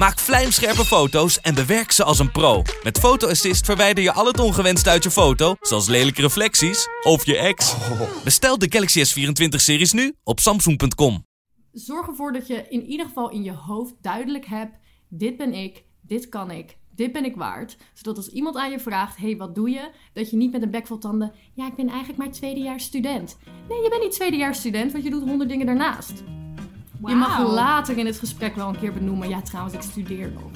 Maak vlijmscherpe foto's en bewerk ze als een pro. Met Photo Assist verwijder je al het ongewenste uit je foto, zoals lelijke reflecties of je ex. Bestel de Galaxy S24-series nu op samsung.com. Zorg ervoor dat je in ieder geval in je hoofd duidelijk hebt: dit ben ik, dit kan ik, dit ben ik waard. Zodat als iemand aan je vraagt: hey, wat doe je? Dat je niet met een bek vol tanden: ja, ik ben eigenlijk maar tweedejaars student. Nee, je bent niet tweedejaars student, want je doet honderd dingen daarnaast. Je mag later in het gesprek wel een keer benoemen: ja, trouwens, ik studeer nog.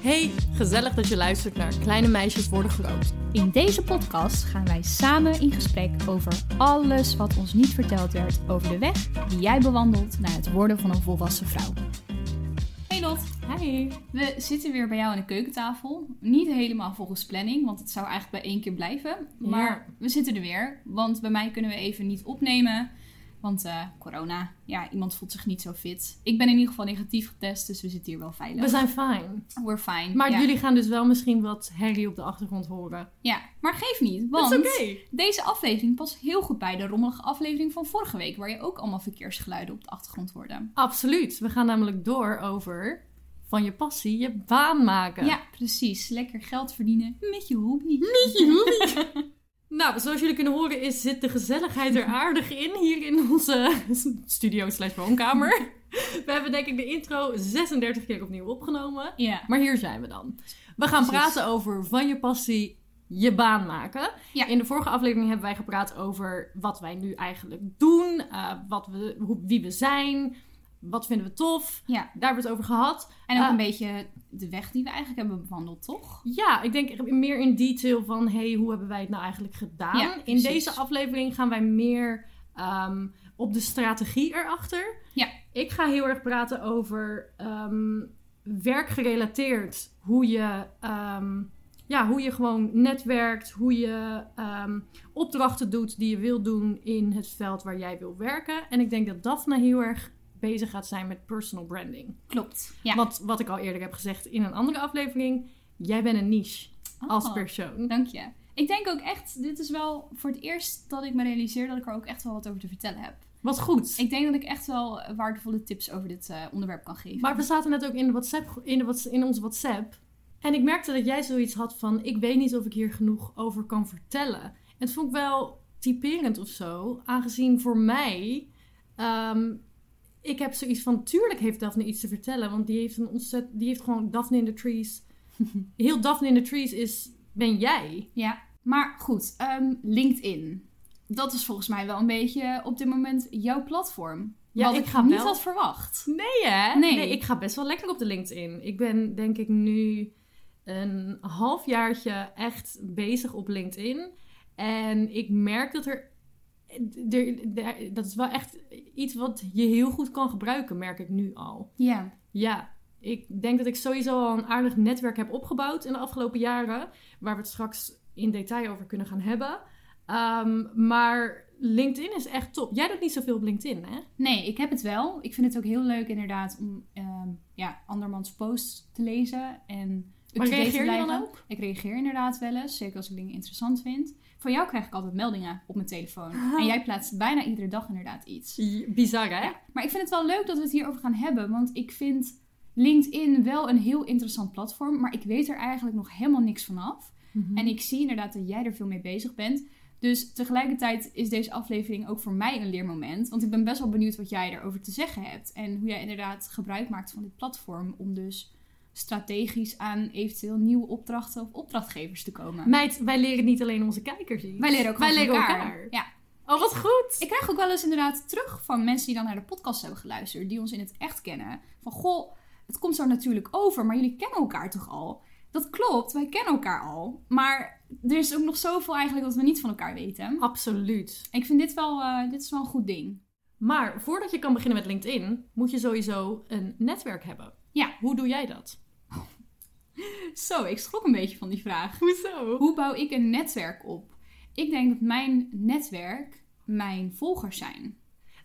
Hey, gezellig dat je luistert naar Kleine Meisjes Worden Groot. In deze podcast gaan wij samen in gesprek over alles wat ons niet verteld werd over de weg die jij bewandelt naar het worden van een volwassen vrouw. Hey Lot, Hi. we zitten weer bij jou aan de keukentafel. Niet helemaal volgens planning, want het zou eigenlijk bij één keer blijven. Maar we zitten er weer, want bij mij kunnen we even niet opnemen. Want eh, corona, ja, iemand voelt zich niet zo fit. Ik ben in ieder geval negatief getest, dus we zitten hier wel veilig. We zijn fine. We're fine. Maar ja. jullie gaan dus wel misschien wat herrie op de achtergrond horen. Ja, maar geef niet, want... Deze aflevering past heel goed bij de rommelige aflevering van vorige week, waar je ook allemaal verkeersgeluiden op de achtergrond hoorde. Absoluut. We gaan namelijk door over van je passie je baan maken. Ja, precies. Lekker geld verdienen met je hobby. Nou, zoals jullie kunnen horen is, zit de gezelligheid er aardig in hier in onze studio slash woonkamer. We hebben denk ik de intro 36 keer opnieuw opgenomen. Ja. Maar hier zijn we dan. We gaan Precies. praten over van je passie je baan maken. Ja. In de vorige aflevering hebben wij gepraat over wat wij nu eigenlijk doen, eh, wat we, hoe, wie we zijn, wat vinden we tof. Ja, Daar hebben we het over gehad. en ook Ah. een beetje de weg die we eigenlijk hebben bewandeld, toch? Ja, ik denk meer in detail van hey, hoe hebben wij het nou eigenlijk gedaan? Ja, in deze aflevering gaan wij meer ehm, op de strategie erachter. Ja. Ik ga heel erg praten over ehm, werkgerelateerd. Hoe je, ehm, ja, hoe je gewoon netwerkt, hoe je opdrachten doet die je wil doen in het veld waar jij wil werken. En ik denk dat Daphne heel erg bezig gaat zijn met personal branding. Klopt. Ja. Want wat ik al eerder heb gezegd in een andere aflevering, jij bent een niche als Oh, persoon. Dank je. Ik denk ook echt, dit is wel voor het eerst dat ik me realiseer dat ik er ook echt wel wat over te vertellen heb. Wat goed. Ik denk dat ik echt wel waardevolle tips over dit eh, onderwerp kan geven. Maar we zaten net ook in, de WhatsApp, in, de, in onze WhatsApp. En ik merkte dat jij zoiets had van: ik weet niet of ik hier genoeg over kan vertellen. En het vond ik wel typerend of zo, aangezien voor mij. ehm, ik heb zoiets van: tuurlijk heeft Daphne iets te vertellen, want die heeft een ontzet, die heeft gewoon Daphne in the Trees. Heel Daphne in the Trees is ben jij. Ja, maar goed, ehm, LinkedIn. Dat is volgens mij wel een beetje op dit moment jouw platform. Ja, wat ik ga niet wel- had verwacht. Nee, hè? Nee. ik ga best wel lekker op de LinkedIn. Ik ben denk ik nu een halfjaartje echt bezig op LinkedIn. En ik merk dat er- Dat is wel echt iets wat je heel goed kan gebruiken, merk ik nu al. Ja, Ja, ik denk dat ik sowieso al een aardig netwerk heb opgebouwd in de afgelopen jaren. Waar we het straks in detail over kunnen gaan hebben. Ehm, maar LinkedIn is echt top. Jij doet niet zoveel op LinkedIn, hè? nee, ik heb het wel. Ik vind het ook heel leuk inderdaad om ehm, ja, andermans posts te lezen. En Maar reageer je dan ook? Ik reageer inderdaad wel eens, zeker als ik dingen interessant vind. Van jou krijg ik altijd meldingen op mijn telefoon. En jij plaatst bijna iedere dag inderdaad iets. Bizar, hè? Ja, maar ik vind het wel leuk dat we het hierover gaan hebben. Want ik vind LinkedIn wel een heel interessant platform. Maar ik weet er eigenlijk nog helemaal niks vanaf. Mhm. En ik zie inderdaad dat jij er veel mee bezig bent. Dus tegelijkertijd is deze aflevering ook voor mij een leermoment. Want ik ben best wel benieuwd wat jij erover te zeggen hebt. En hoe jij inderdaad gebruik maakt van dit platform. Om dus strategisch aan eventueel nieuwe opdrachten of opdrachtgevers te komen. Meid, wij leren niet alleen onze kijkers iets. Wij leren ook wij leren elkaar. elkaar. Ja. Oh, wat goed. Ik krijg ook wel eens inderdaad terug van mensen die dan naar de podcast hebben geluisterd, die ons in het echt kennen. Van goh, het komt zo natuurlijk over, maar jullie kennen elkaar toch al? Dat klopt, wij kennen elkaar al. Maar er is ook nog zoveel eigenlijk wat we niet van elkaar weten. Absoluut. Ik vind dit wel, eh, dit is wel een goed ding. Maar voordat je kan beginnen met LinkedIn, moet je sowieso een netwerk hebben. Ja. Hoe doe jij dat? Zo, ik schrok een beetje van die vraag. Hoezo? Hoe bouw ik een netwerk op? Ik denk dat mijn netwerk mijn volgers zijn.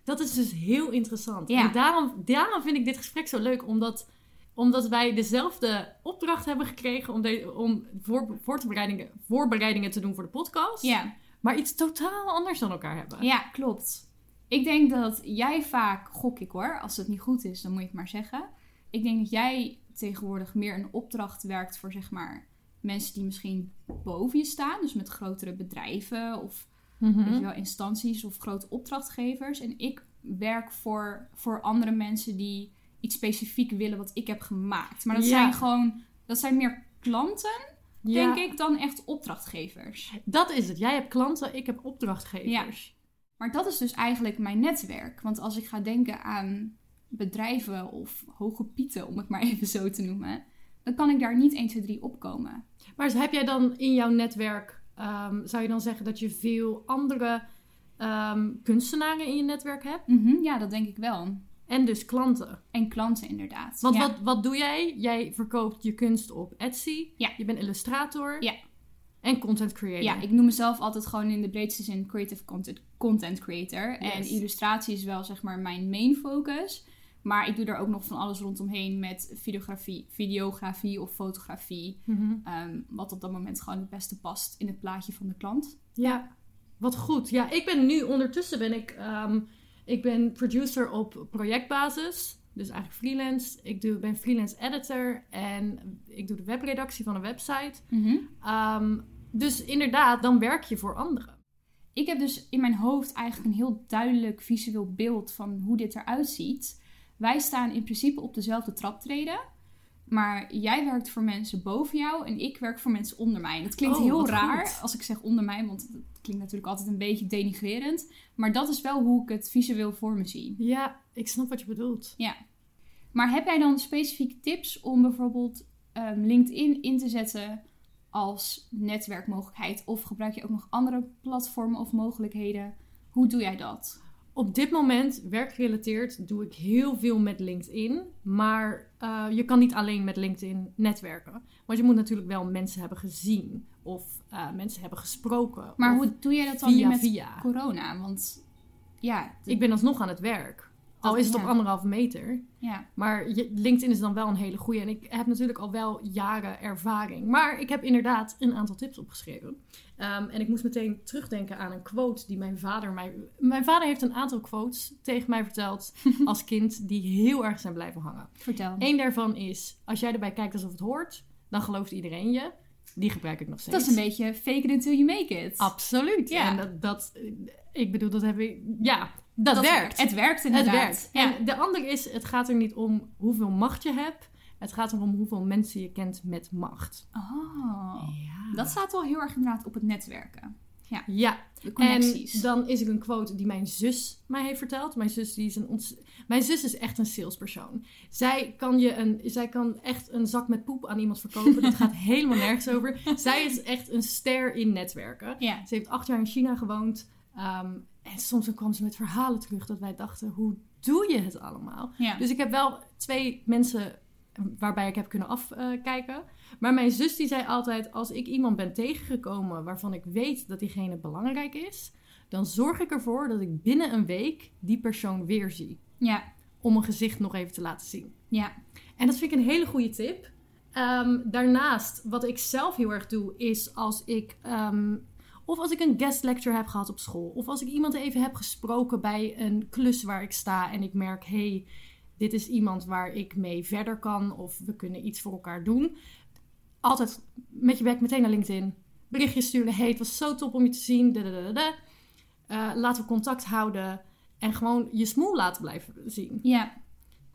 Dat is dus heel interessant. Ja. En daarom, daarom vind ik dit gesprek zo leuk, omdat, omdat wij dezelfde opdracht hebben gekregen om, de, om voor, voorbereidingen, voorbereidingen te doen voor de podcast, Ja. maar iets totaal anders dan elkaar hebben. Ja, klopt. Ik denk dat jij vaak, gok ik hoor, als het niet goed is, dan moet je het maar zeggen. Ik denk dat jij tegenwoordig meer een opdracht werkt voor zeg maar mensen die misschien boven je staan. Dus met grotere bedrijven of Mhm. weet je wel, instanties of grote opdrachtgevers. En ik werk voor, voor andere mensen die iets specifiek willen wat ik heb gemaakt. Maar dat Ja. zijn gewoon, dat zijn meer klanten, Ja, denk ik, dan echt opdrachtgevers. Dat is het. Jij hebt klanten, ik heb opdrachtgevers. Maar dat is dus eigenlijk mijn netwerk. Want als ik ga denken aan bedrijven of hoge pieten, om het maar even zo te noemen, dan kan ik daar niet 1, 2, 3 opkomen. Maar heb jij dan in jouw netwerk, ehm, zou je dan zeggen dat je veel andere ehm, kunstenaren in je netwerk hebt? Mhm, ja, dat denk ik wel. En dus klanten. En klanten inderdaad. Want ja. wat, wat doe jij? Jij verkoopt je kunst op Etsy. Ja. Je bent illustrator. Ja. En content creator. Ja, ik noem mezelf altijd gewoon in de breedste zin creative content, content creator. En illustratie is wel zeg maar mijn main focus. Maar ik doe er ook nog van alles rondomheen met videografie, videografie of fotografie. Mhm. Ehm, wat op dat moment gewoon het beste past in het plaatje van de klant. Ja, wat goed. Ja, ik ben nu ondertussen ben ik, ehm, ik ben producer op projectbasis. Dus eigenlijk freelance. Ik doe, ben freelance editor en ik doe de webredactie van een website. Ehm, dus inderdaad, dan werk je voor anderen. Ik heb dus in mijn hoofd eigenlijk een heel duidelijk visueel beeld van hoe dit eruit ziet. Wij staan in principe op dezelfde traptreden. Maar jij werkt voor mensen boven jou en ik werk voor mensen onder mij. Dat klinkt Oh, heel raar goed. als ik zeg onder mij, want dat klinkt natuurlijk altijd een beetje denigrerend. Maar dat is wel hoe ik het visueel voor me zie. Ja, ik snap wat je bedoelt. Maar heb jij dan specifieke tips om bijvoorbeeld ehm, LinkedIn in te zetten als netwerkmogelijkheid? Of gebruik je ook nog andere platformen of mogelijkheden? Hoe doe jij dat? Op dit moment, werkgerelateerd, doe ik heel veel met LinkedIn. Maar eh, je kan niet alleen met LinkedIn netwerken. Want je moet natuurlijk wel mensen hebben gezien. Of eh, mensen hebben gesproken. Maar hoe doe jij dat dan nu via met via. corona? Want ja, de- Ik ben alsnog aan het werk. Al is het op anderhalve meter. ja. Maar LinkedIn is dan wel een hele goede. En ik heb natuurlijk al wel jaren ervaring. Maar ik heb inderdaad een aantal tips opgeschreven. Ehm, en ik moest meteen terugdenken aan een quote die mijn vader mij... Mijn vader heeft een aantal quotes tegen mij verteld als kind die heel erg zijn blijven hangen. vertel. Eén daarvan is, als jij erbij kijkt alsof het hoort, dan gelooft iedereen je. Die gebruik ik nog steeds. Dat is een beetje fake it until you make it. Absoluut. Ja. En dat, dat, ik bedoel, dat heb ik... Ja, dat, werkt. Het werkt Het inderdaad. werkt. Ja. En de andere is, het gaat er niet om hoeveel macht je hebt. Het gaat erom hoeveel mensen je kent met macht. Oh, Ja. dat staat wel heel erg inderdaad op het netwerken. Ja, De connecties. en dan is er een quote die mijn zus mij heeft verteld. Mijn zus, die is een mijn zus is echt een salespersoon. Zij kan, je een, zij kan echt een zak met poep aan iemand verkopen. Dat gaat helemaal nergens over. Zij is echt een ster in netwerken. Ja. Ze heeft acht jaar in China gewoond. Ehm, en soms dan kwam ze met verhalen terug dat wij dachten, hoe doe je het allemaal? Ja. Dus ik heb wel twee mensen waarbij ik heb kunnen afkijken. maar mijn zus die zei altijd, als ik iemand ben tegengekomen waarvan ik weet dat diegene belangrijk is, dan zorg ik ervoor dat ik binnen een week die persoon weer zie. ja. Om een gezicht nog even te laten zien. Ja. En dat vind ik een hele goede tip. Ehm, daarnaast, wat ik zelf heel erg doe, is als ik. ehm, of als ik een guest lecture heb gehad op school. Of als ik iemand even heb gesproken bij een klus waar ik sta. En ik merk, hé, hey, dit is iemand waar ik mee verder kan. Of we kunnen iets voor elkaar doen. Altijd met je bek meteen naar LinkedIn. Berichtje sturen. hey, het was zo top om je te zien. Eh, laten we contact houden. En gewoon je smoel laten blijven zien. ja.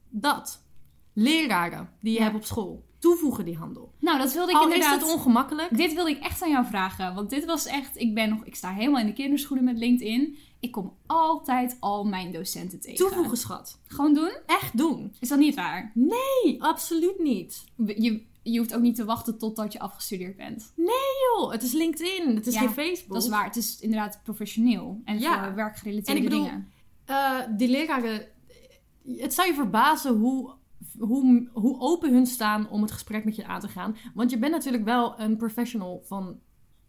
Dat. Leraren die je Ja. hebt op school. Toevoegen die handel. Nou, dat wilde ik Al inderdaad... is het ongemakkelijk. Dit wilde ik echt aan jou vragen. Want dit was echt... Ik ben nog... Ik sta helemaal in de kinderschoenen met LinkedIn. Ik kom altijd al mijn docenten tegen. Toevoegen, schat. Gewoon doen? Echt doen. Is dat niet waar? Nee, absoluut niet. Je, je hoeft ook niet te wachten totdat je afgestudeerd bent. Joh, het is LinkedIn. Het is Ja, geen Facebook. Dat is waar. Het is inderdaad professioneel. En Ja. voor werkgerelateerde En ik bedoel, dingen. Eh, die leraren... Het zou je verbazen hoe, hoe, hoe open hun staan om het gesprek met je aan te gaan. Want je bent natuurlijk wel een professional van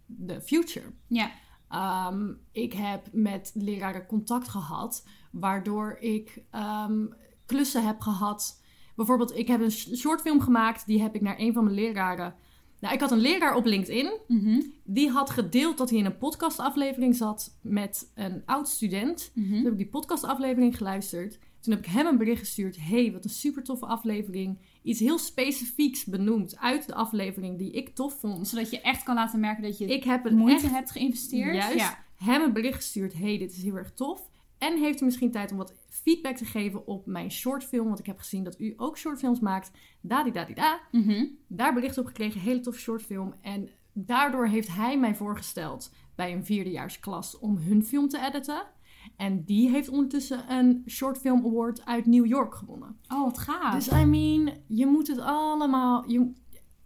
de future. Ja. Ehm, ik heb met leraren contact gehad, waardoor ik ehm, klussen heb gehad. Bijvoorbeeld, ik heb een sh- shortfilm gemaakt, die heb ik naar een van mijn leraren. Nou, ik had een leraar op LinkedIn, Mhm. die had gedeeld dat hij in een podcastaflevering zat met een oud student. Mhm. Toen heb ik die podcastaflevering geluisterd. Toen heb ik hem een bericht gestuurd. hey, wat een super toffe aflevering. Iets heel specifieks benoemd uit de aflevering die ik tof vond. Zodat je echt kan laten merken dat je Ik heb een moeite echt hebt geïnvesteerd. Juist. Ja. hem een bericht gestuurd. hey, dit is heel erg tof. En heeft u misschien tijd om wat feedback te geven op mijn shortfilm. Want ik heb gezien dat u ook shortfilms maakt. Dadidadida. Mhm. Daar bericht op gekregen. Hele toffe shortfilm. En daardoor heeft hij mij voorgesteld bij een vierdejaasklas om hun film te editen. En die heeft ondertussen een shortfilm award uit New York gewonnen. Oh, wat gaaf. Dus I mean, je moet het allemaal je,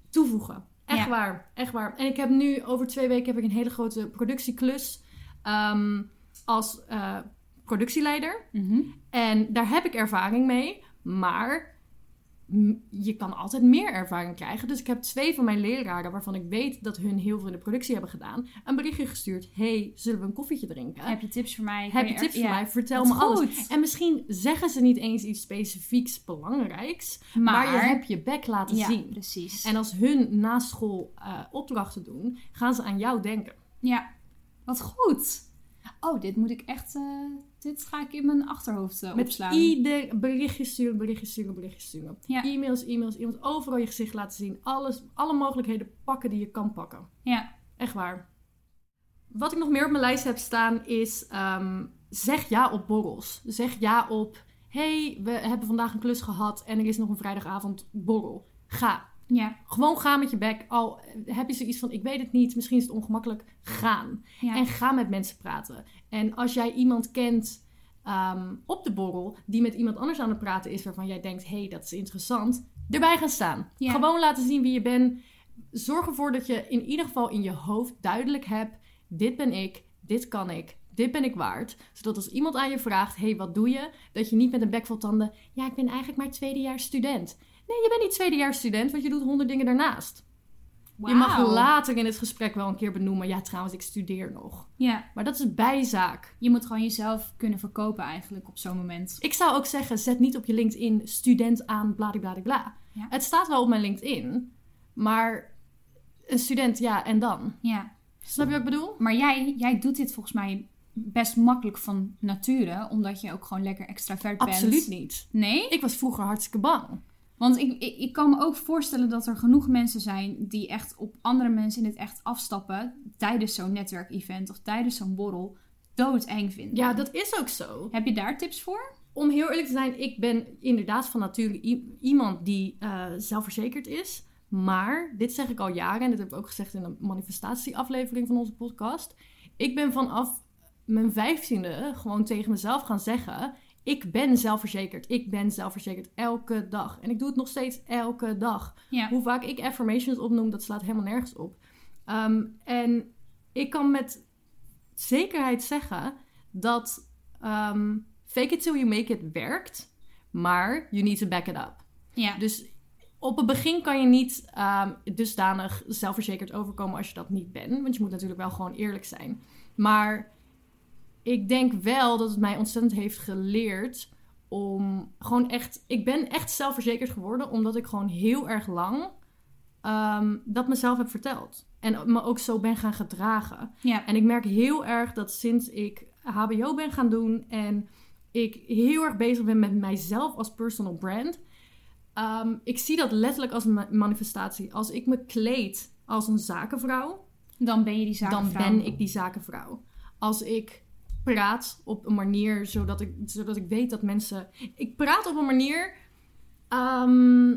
toevoegen. Echt Ja. waar, echt waar. En ik heb nu, over twee weken heb ik een hele grote productieklus ehm, als eh, productieleider. Mhm. En daar heb ik ervaring mee, maar je kan altijd meer ervaring krijgen. Dus ik heb twee van mijn leraren, waarvan ik weet dat hun heel veel in de productie hebben gedaan, een berichtje gestuurd. hey, zullen we een koffietje drinken? Heb je tips voor mij? Heb je tips voor ja. mij? Vertel me alles. En misschien zeggen ze niet eens iets specifieks belangrijks, maar, je hebt je bek laten ja, zien. precies. En als hun na school eh, opdrachten doen, gaan ze aan jou denken. Ja, wat goed. Oh, dit moet ik echt... eh, dit ga ik in mijn achterhoofd eh, Met opslaan. ieder berichtje sturen, berichtje sturen, berichtje sturen. Ja. E-mails, e-mails, e-mails. Overal je gezicht laten zien. Alles, alle mogelijkheden pakken die je kan pakken. Ja. Echt waar. Wat ik nog meer op mijn lijst heb staan is... ehm, zeg ja op borrels. Zeg ja op... hey, we hebben vandaag een klus gehad en er is nog een vrijdagavond borrel. Ga. Ja. Gewoon ga met je bek. Al heb je zoiets van, ik weet het niet, misschien is het ongemakkelijk. Gaan. Ja. En ga met mensen praten. En als jij iemand kent ehm, op de borrel die met iemand anders aan het praten is, waarvan jij denkt, hé, hey, dat is interessant, erbij gaan staan. Ja. Gewoon laten zien wie je bent. Zorg ervoor dat je in ieder geval in je hoofd duidelijk hebt, dit ben ik, dit kan ik. Dit ben ik waard. Zodat als iemand aan je vraagt: hey, wat doe je? Dat je niet met een bek vol tanden. Ja, ik ben eigenlijk maar tweedejaars student. Nee, je bent niet tweedejaars student, want je doet honderd dingen daarnaast. Je mag later in het gesprek wel een keer benoemen. Ja, trouwens, ik studeer nog. Ja, Maar dat is bijzaak. je moet gewoon jezelf kunnen verkopen eigenlijk op zo'n moment. Ik zou ook zeggen, zet niet op je LinkedIn student aan bladibladibla. Ja. Het staat wel op mijn LinkedIn, maar een student, ja, en dan? Ja. Snap je wat ik bedoel? Maar jij, jij doet dit volgens mij best makkelijk van nature, omdat je ook gewoon lekker extravert bent. Absoluut niet. Nee? Ik was vroeger hartstikke bang. Want ik, ik, ik kan me ook voorstellen dat er genoeg mensen zijn die echt op andere mensen in het echt afstappen tijdens zo'n netwerkevent of tijdeng zo'n borrel doodeng vinden. Ja, dat is ook zo. Heb je daar tips voor? Om heel eerlijk te zijn, ik ben inderdaad van nature iemand die eh, zelfverzekerd is. Maar, dit zeg ik al jaren en dit heb ik ook gezegd in een manifestatieaflevering van onze podcast. Ik ben vanaf mijn vijftiende gewoon tegen mezelf gaan zeggen... Ik ben zelfverzekerd. Ik ben zelfverzekerd elke dag. En ik doe het nog steeds elke dag. Ja. Hoe vaak ik affirmations opnoem, dat slaat helemaal nergens op. Ehm, en ik kan met zekerheid zeggen dat ehm, fake it till you make it werkt. Maar you need to back it up. Ja. Dus op het begin kan je niet ehm, dusdanig zelfverzekerd overkomen als je dat niet bent. Want je moet natuurlijk wel gewoon eerlijk zijn. Maar ik denk wel dat het mij ontzettend heeft geleerd om gewoon echt... Ik ben echt zelfverzekerd geworden omdat ik gewoon heel erg lang ehm, dat mezelf heb verteld. En me ook zo ben gaan gedragen. ja. En ik merk heel erg dat sinds ik HBO ben gaan doen en ik heel erg bezig ben met mijzelf als personal brand. ehm, ik zie dat letterlijk als een ma- manifestatie. Als ik me kleed als een zakenvrouw, Dan ben je die dan zakenvrouw. ben ik die zakenvrouw. Als ik praat op een manier zodat ik, zodat ik weet dat mensen. Ik praat op een manier. ehm,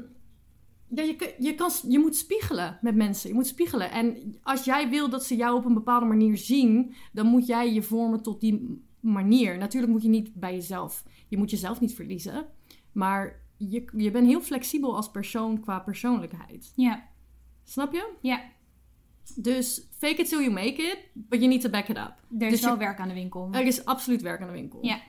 ja, je, je, kan, je moet spiegelen met mensen. Je moet spiegelen. En als jij wil dat ze jou op een bepaalde manier zien, dan moet jij je vormen tot die manier. Natuurlijk moet je niet bij jezelf. Je moet jezelf niet verliezen. Maar je, je bent heel flexibel als persoon qua persoonlijkheid. Ja. Snap je? Ja. Dus fake it till you make it, but you need to back it up. Er is Dus wel je- werk aan de winkel. Er is absoluut werk aan de winkel. Ja.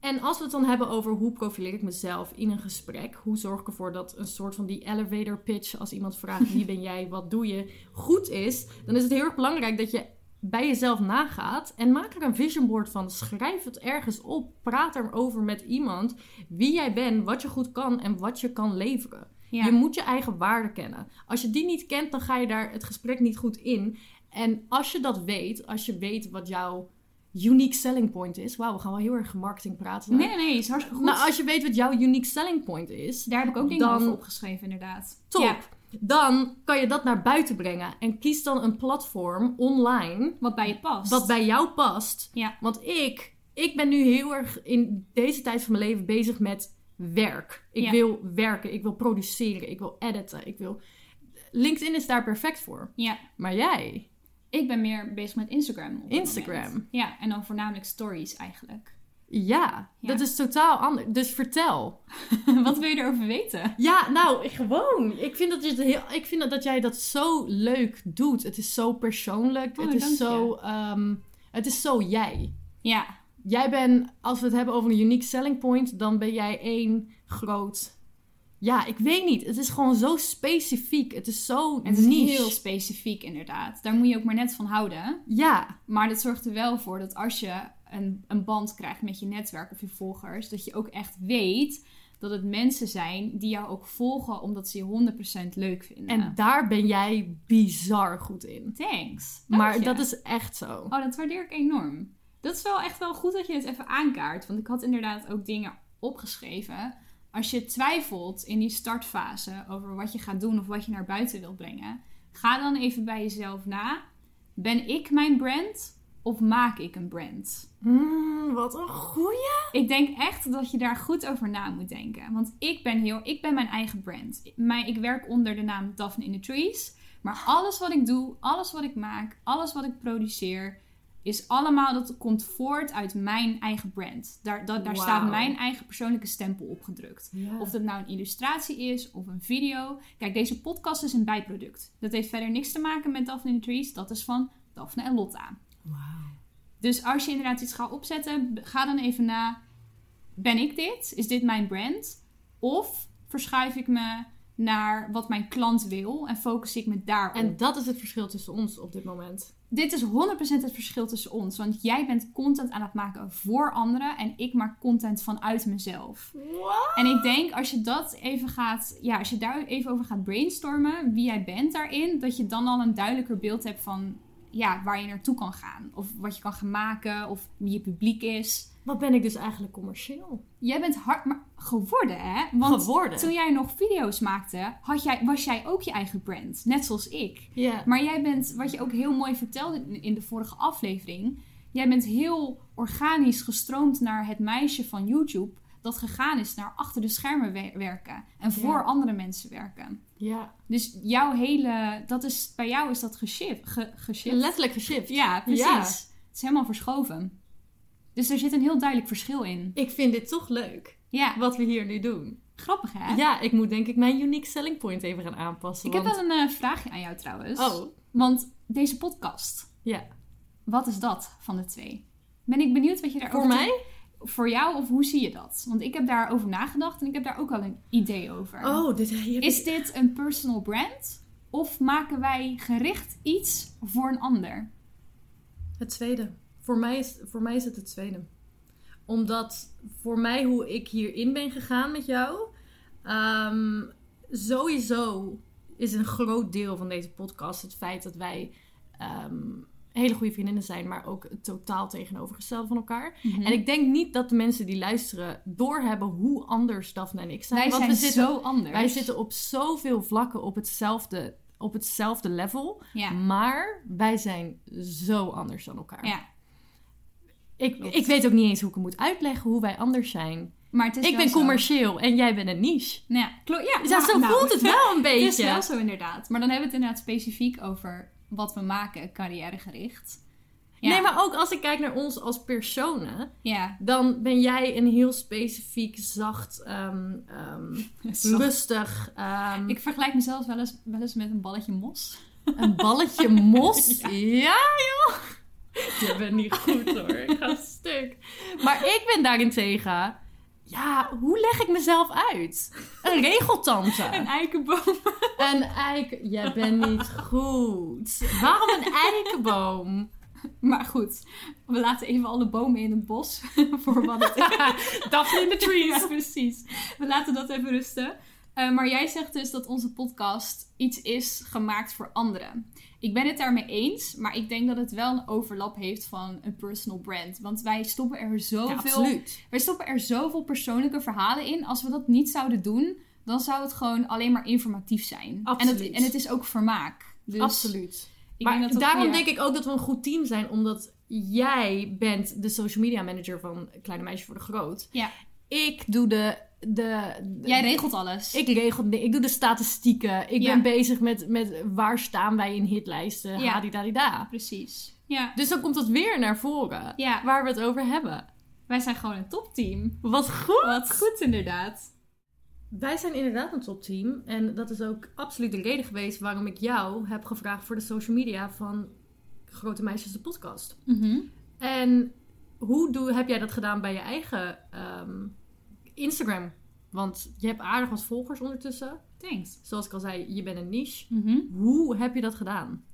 En als we het dan hebben over hoe profileer ik mezelf in een gesprek, hoe zorg ik ervoor dat een soort van die elevator pitch, als iemand vraagt wie ben jij, wat doe je, goed is, dan is het heel erg belangrijk dat je bij jezelf nagaat en maak er een vision board van. Schrijf het ergens op. Praat erover met iemand wie jij bent, wat je goed kan en wat je kan leveren. Ja. Je moet je eigen waarde kennen. Als je die niet kent, dan ga je daar het gesprek niet goed in. En als je dat weet, als je weet wat jouw unique selling point is. Wauw, we gaan wel heel erg marketing praten. Nee, nee, nee, is hartstikke goed. Nou, als je weet wat jouw unique selling point is, Daar heb ik ook dingen Dan- over opgeschreven, inderdaad. top. Ja, Dan kan je dat naar buiten brengen. En kies dan een platform online wat bij je past. wat bij jou past. Ja. Want ik, ik ben nu heel erg in deze tijd van mijn leven bezig met werk. Ik Ja. wil werken, ik wil produceren, ik wil editen, ik wil... LinkedIn is daar perfect voor. Ja. Maar jij? Ik ben meer bezig met Instagram. Instagram. moment. Ja, en dan voornamelijk stories eigenlijk. Ja, Ja. dat is totaal anders. Dus vertel. wat wil je erover weten? Ja, nou, gewoon. Ik vind dat, je het heel, ik vind dat, dat jij dat zo leuk doet. Het is zo persoonlijk. Oh, het, is zo, ehm, het is zo jij. Ja, Jij bent, als we het hebben over een unique selling point, dan ben jij één groot. Ja, ik weet niet. Het is gewoon zo specifiek. Het is zo het is niche. heel specifiek inderdaad. Daar moet je ook maar net van houden. Ja, Maar dat zorgt er wel voor dat als je een, een band krijgt met je netwerk of je volgers, dat je ook echt weet dat het mensen zijn die jou ook volgen omdat ze je 100% leuk vinden. en daar ben jij bizar goed in. Thanks. Dank Maar je. dat is echt zo. Oh, dat waardeer ik enorm. Dat is wel echt wel goed dat je het even aankaart. Want ik had inderdaad ook dingen opgeschreven. Als je twijfelt in die startfase over wat je gaat doen of wat je naar buiten wilt brengen, ga dan even bij jezelf na. Ben ik mijn brand of maak ik een brand? Mm, wat een goeie. Ik denk echt dat je daar goed over na moet denken. Want ik ben, heel, ik ben mijn eigen brand. Mijn, ik werk onder de naam Daphne in the Trees. Maar alles wat ik doe, alles wat ik maak, alles wat ik produceer, is allemaal, dat komt voort uit mijn eigen brand. Daar, dat, daar staat mijn eigen persoonlijke stempel op gedrukt. Ja. Of dat nou een illustratie is of een video. Kijk, deze podcast is een bijproduct. Dat heeft verder niks te maken met Daphne in the Trees. Dat is van Daphne en Lotta. Dus als je inderdaad iets gaat opzetten, ga dan even na: ben ik dit? Is dit mijn brand? Of verschuif ik me naar wat mijn klant wil en focus ik me daarop? En dat is het verschil tussen ons op dit moment. dit is 100% het verschil tussen ons. Want jij bent content aan het maken voor anderen en ik maak content vanuit mezelf. Wat? En ik denk als je dat even gaat, ja, als je daar even over gaat brainstormen, wie jij bent daarin, dat je dan al een duidelijker beeld hebt van ja, waar je naartoe kan gaan. Of wat je kan gaan maken, of wie je publiek is. Wat ben ik dus eigenlijk commercieel? Jij bent hard maar geworden, hè? Want Geworden. toen jij nog video's maakte, had jij, was jij ook je eigen brand. Net zoals ik. Ja. Maar jij bent, wat je ook heel mooi vertelde in de vorige aflevering, jij bent heel organisch gestroomd naar het meisje van YouTube dat gegaan is naar achter de schermen wer- werken en voor Ja. andere mensen werken. Ja. Dus jouw hele, dat is, bij jou is dat geshift. Ge, geshift. Letterlijk geshift. Ja, precies. Ja. Het is helemaal verschoven. Dus er zit een heel duidelijk verschil in. Ik vind dit toch leuk, Ja, wat we hier nu doen. grappig hè? Ja, ik moet denk ik mijn unique selling point even gaan aanpassen. Ik heb wel een eh, vraagje aan jou trouwens. Oh, Want deze podcast, ja. wat is dat van de twee? Ben ik benieuwd wat je daarover Voor te- mij? Voor jou of hoe zie je dat? Want ik heb daarover nagedacht en ik heb daar ook al een idee over. Oh, dit hier Is dit een personal brand? Of maken wij gericht iets voor een ander? Het tweede. Voor mij, is, voor mij is het het tweede. Omdat voor mij hoe ik hierin ben gegaan met jou... ehm, sowieso is een groot deel van deze podcast het feit dat wij... ehm, hele goede vriendinnen zijn, maar ook totaal tegenovergesteld van elkaar. Mhm. En ik denk niet dat de mensen die luisteren doorhebben hoe anders Daphne en ik zijn. wij Want zijn we zitten, zo anders. wij zitten op zoveel vlakken op hetzelfde, op hetzelfde level. Ja. Maar wij zijn zo anders dan elkaar. ja. Ik, Klopt. ik weet ook niet eens hoe ik het moet uitleggen hoe wij anders zijn. Maar het is Ik ben zo. commercieel en jij bent een niche. Nou ja, ja, zo nou, voelt het wel een Het beetje. is wel zo inderdaad. Maar dan hebben we het inderdaad specifiek over wat we maken, carrièregericht. Ja. Nee, maar ook als ik kijk naar ons als personen, Ja. dan ben jij een heel specifiek, zacht, ehm, ehm, Zacht. lustig, ehm, Ik vergelijk mezelf wel eens, wel eens met een balletje mos. een balletje mos. Ja. ja. joh. Je bent niet goed hoor, ik ga stuk. Maar ik ben daarentegen, ja, hoe leg ik mezelf uit? Een regeltante. Een eikenboom. Een eik... Jij bent niet goed. Waarom een eikenboom? Maar goed, we laten even alle bomen in het bos voor wat het Daphne in the trees. Ja, precies. We laten dat even rusten. Eh, maar jij zegt dus dat onze podcast iets is gemaakt voor anderen. Ik ben het daarmee eens, maar ik denk dat het wel een overlap heeft van een personal brand. Want wij stoppen er Ja, zoveel, absoluut. wij stoppen er zoveel persoonlijke verhalen in. Als we dat niet zouden doen, dan zou het gewoon alleen maar informatief zijn. En het, Absoluut. en het is ook vermaak. Dus absoluut. Ik maar denk dat dat daarom denk ik ook dat we een goed team zijn, omdat jij bent de social media manager van Kleine Meisje voor de Groot. Ja. Ik doe de... de, de- Jij regelt alles. Ik regel ik doe de statistieken. Ik Ja. ben bezig met, met waar staan wij in hitlijsten. Ja. Hadidadida. Precies. Ja. Dus dan komt het weer naar voren. Ja. Waar we het over hebben. Wij zijn gewoon een topteam. Wat goed! Wat goed inderdaad. Wij zijn inderdaad een topteam. En dat is ook absoluut de reden geweest waarom ik jou heb gevraagd voor de social media van Grote Meisjes de podcast. Mhm. En hoe doe, heb jij dat gedaan bij je eigen ehm, Instagram? Want je hebt aardig wat volgers ondertussen. Thanks. Zoals ik al zei, je bent een niche. Mhm. Hoe heb je dat gedaan?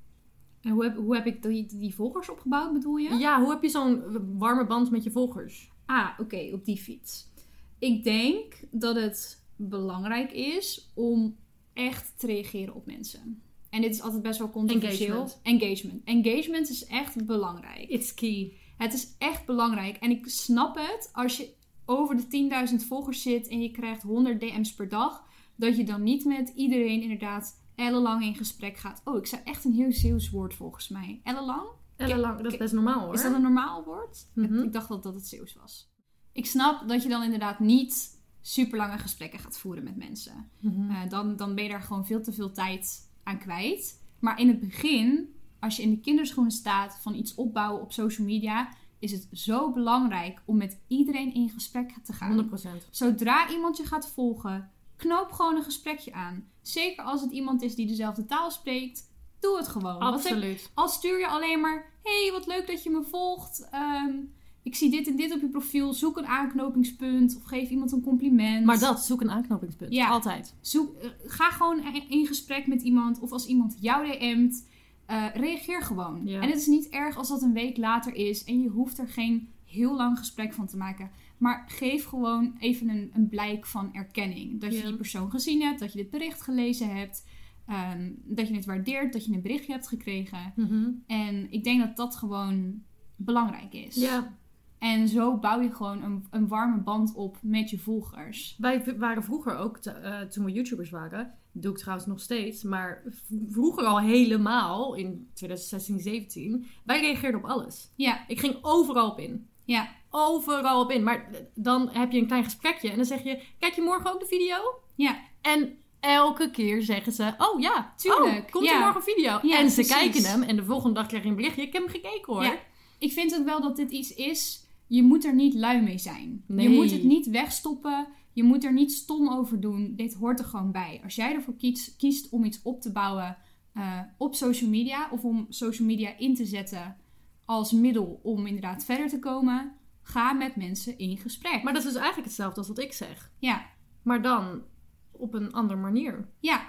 En hoe heb, hoe heb ik die, die volgers opgebouwd, bedoel je? Ja, hoe heb je zo'n warme band met je volgers? Ah, oké, op die fiets. Ik denk dat het belangrijk is om echt te reageren op mensen. En dit is altijd best wel controversieel. Engagement. Engagement. Engagement is echt belangrijk. It's key. Het is echt belangrijk. En ik snap het als je over de 10.000 volgers zit en je krijgt 100 DM's per dag. Dat je dan niet met iedereen inderdaad ellenlang in gesprek gaat. Oh, ik zei echt een heel Zeeuws woord volgens mij. Ellenlang? Ellenlang, dat is best normaal hoor. Is dat een normaal woord? Mhm. Ik dacht dat dat het Zeeuws was. Ik snap dat je dan inderdaad niet super lange gesprekken gaat voeren met mensen. Mhm. Eh, dan, dan ben je daar gewoon veel te veel tijd aan kwijt. Maar in het begin, als je in de kinderschoenen staat van iets opbouwen op social media, is het zo belangrijk om met iedereen in gesprek te gaan. 100%. Zodra iemand je gaat volgen, knoop gewoon een gesprekje aan. Zeker als het iemand is die dezelfde taal spreekt, doe het gewoon. Absoluut. al stuur je alleen maar: hey, wat leuk dat je me volgt. Ehm, ik zie dit en dit op je profiel. Zoek een aanknopingspunt of geef iemand een compliment. Maar dat, zoek een aanknopingspunt. Ja. Altijd. Zoek, eh, ga gewoon in gesprek met iemand. Of als iemand jou DM't, eh, reageer gewoon. Ja. En het is niet erg als dat een week later is. En je hoeft er geen heel lang gesprek van te maken. Maar geef gewoon even een, een blijk van erkenning. Dat je die persoon gezien hebt. Dat je dit bericht gelezen hebt. ehm, dat je het waardeert. Dat je een berichtje hebt gekregen. Mhm. En ik denk dat dat gewoon belangrijk is. Ja, En zo bouw je gewoon een, een warme band op met je volgers. wij waren vroeger ook, te- eh, toen we YouTubers waren, doe ik trouwens nog steeds, maar vroeger al helemaal, in 2016, 17, wij reageerden op alles. Ja, Ik ging overal op in. ja, Overal op in. Maar dan heb je een klein gesprekje en dan zeg je, kijk je morgen ook de video? ja. En elke keer zeggen ze, oh ja, Tuurlijk, oh, komt ja. er morgen een video? Ja, en ze precies. kijken hem en de volgende dag krijg je een berichtje, ik heb hem gekeken hoor. Ja. Ik vind ook wel dat dit iets is. Je moet er niet lui mee zijn. Je moet het niet wegstoppen. Je moet er niet stom over doen. Dit hoort er gewoon bij. Als jij ervoor kiest, kiest om iets op te bouwen eh, op social media of om social media in te zetten als middel om inderdaad verder te komen, ga met mensen in gesprek. Maar dat is dus eigenlijk hetzelfde als wat ik zeg. ja, Maar dan op een andere manier. ja,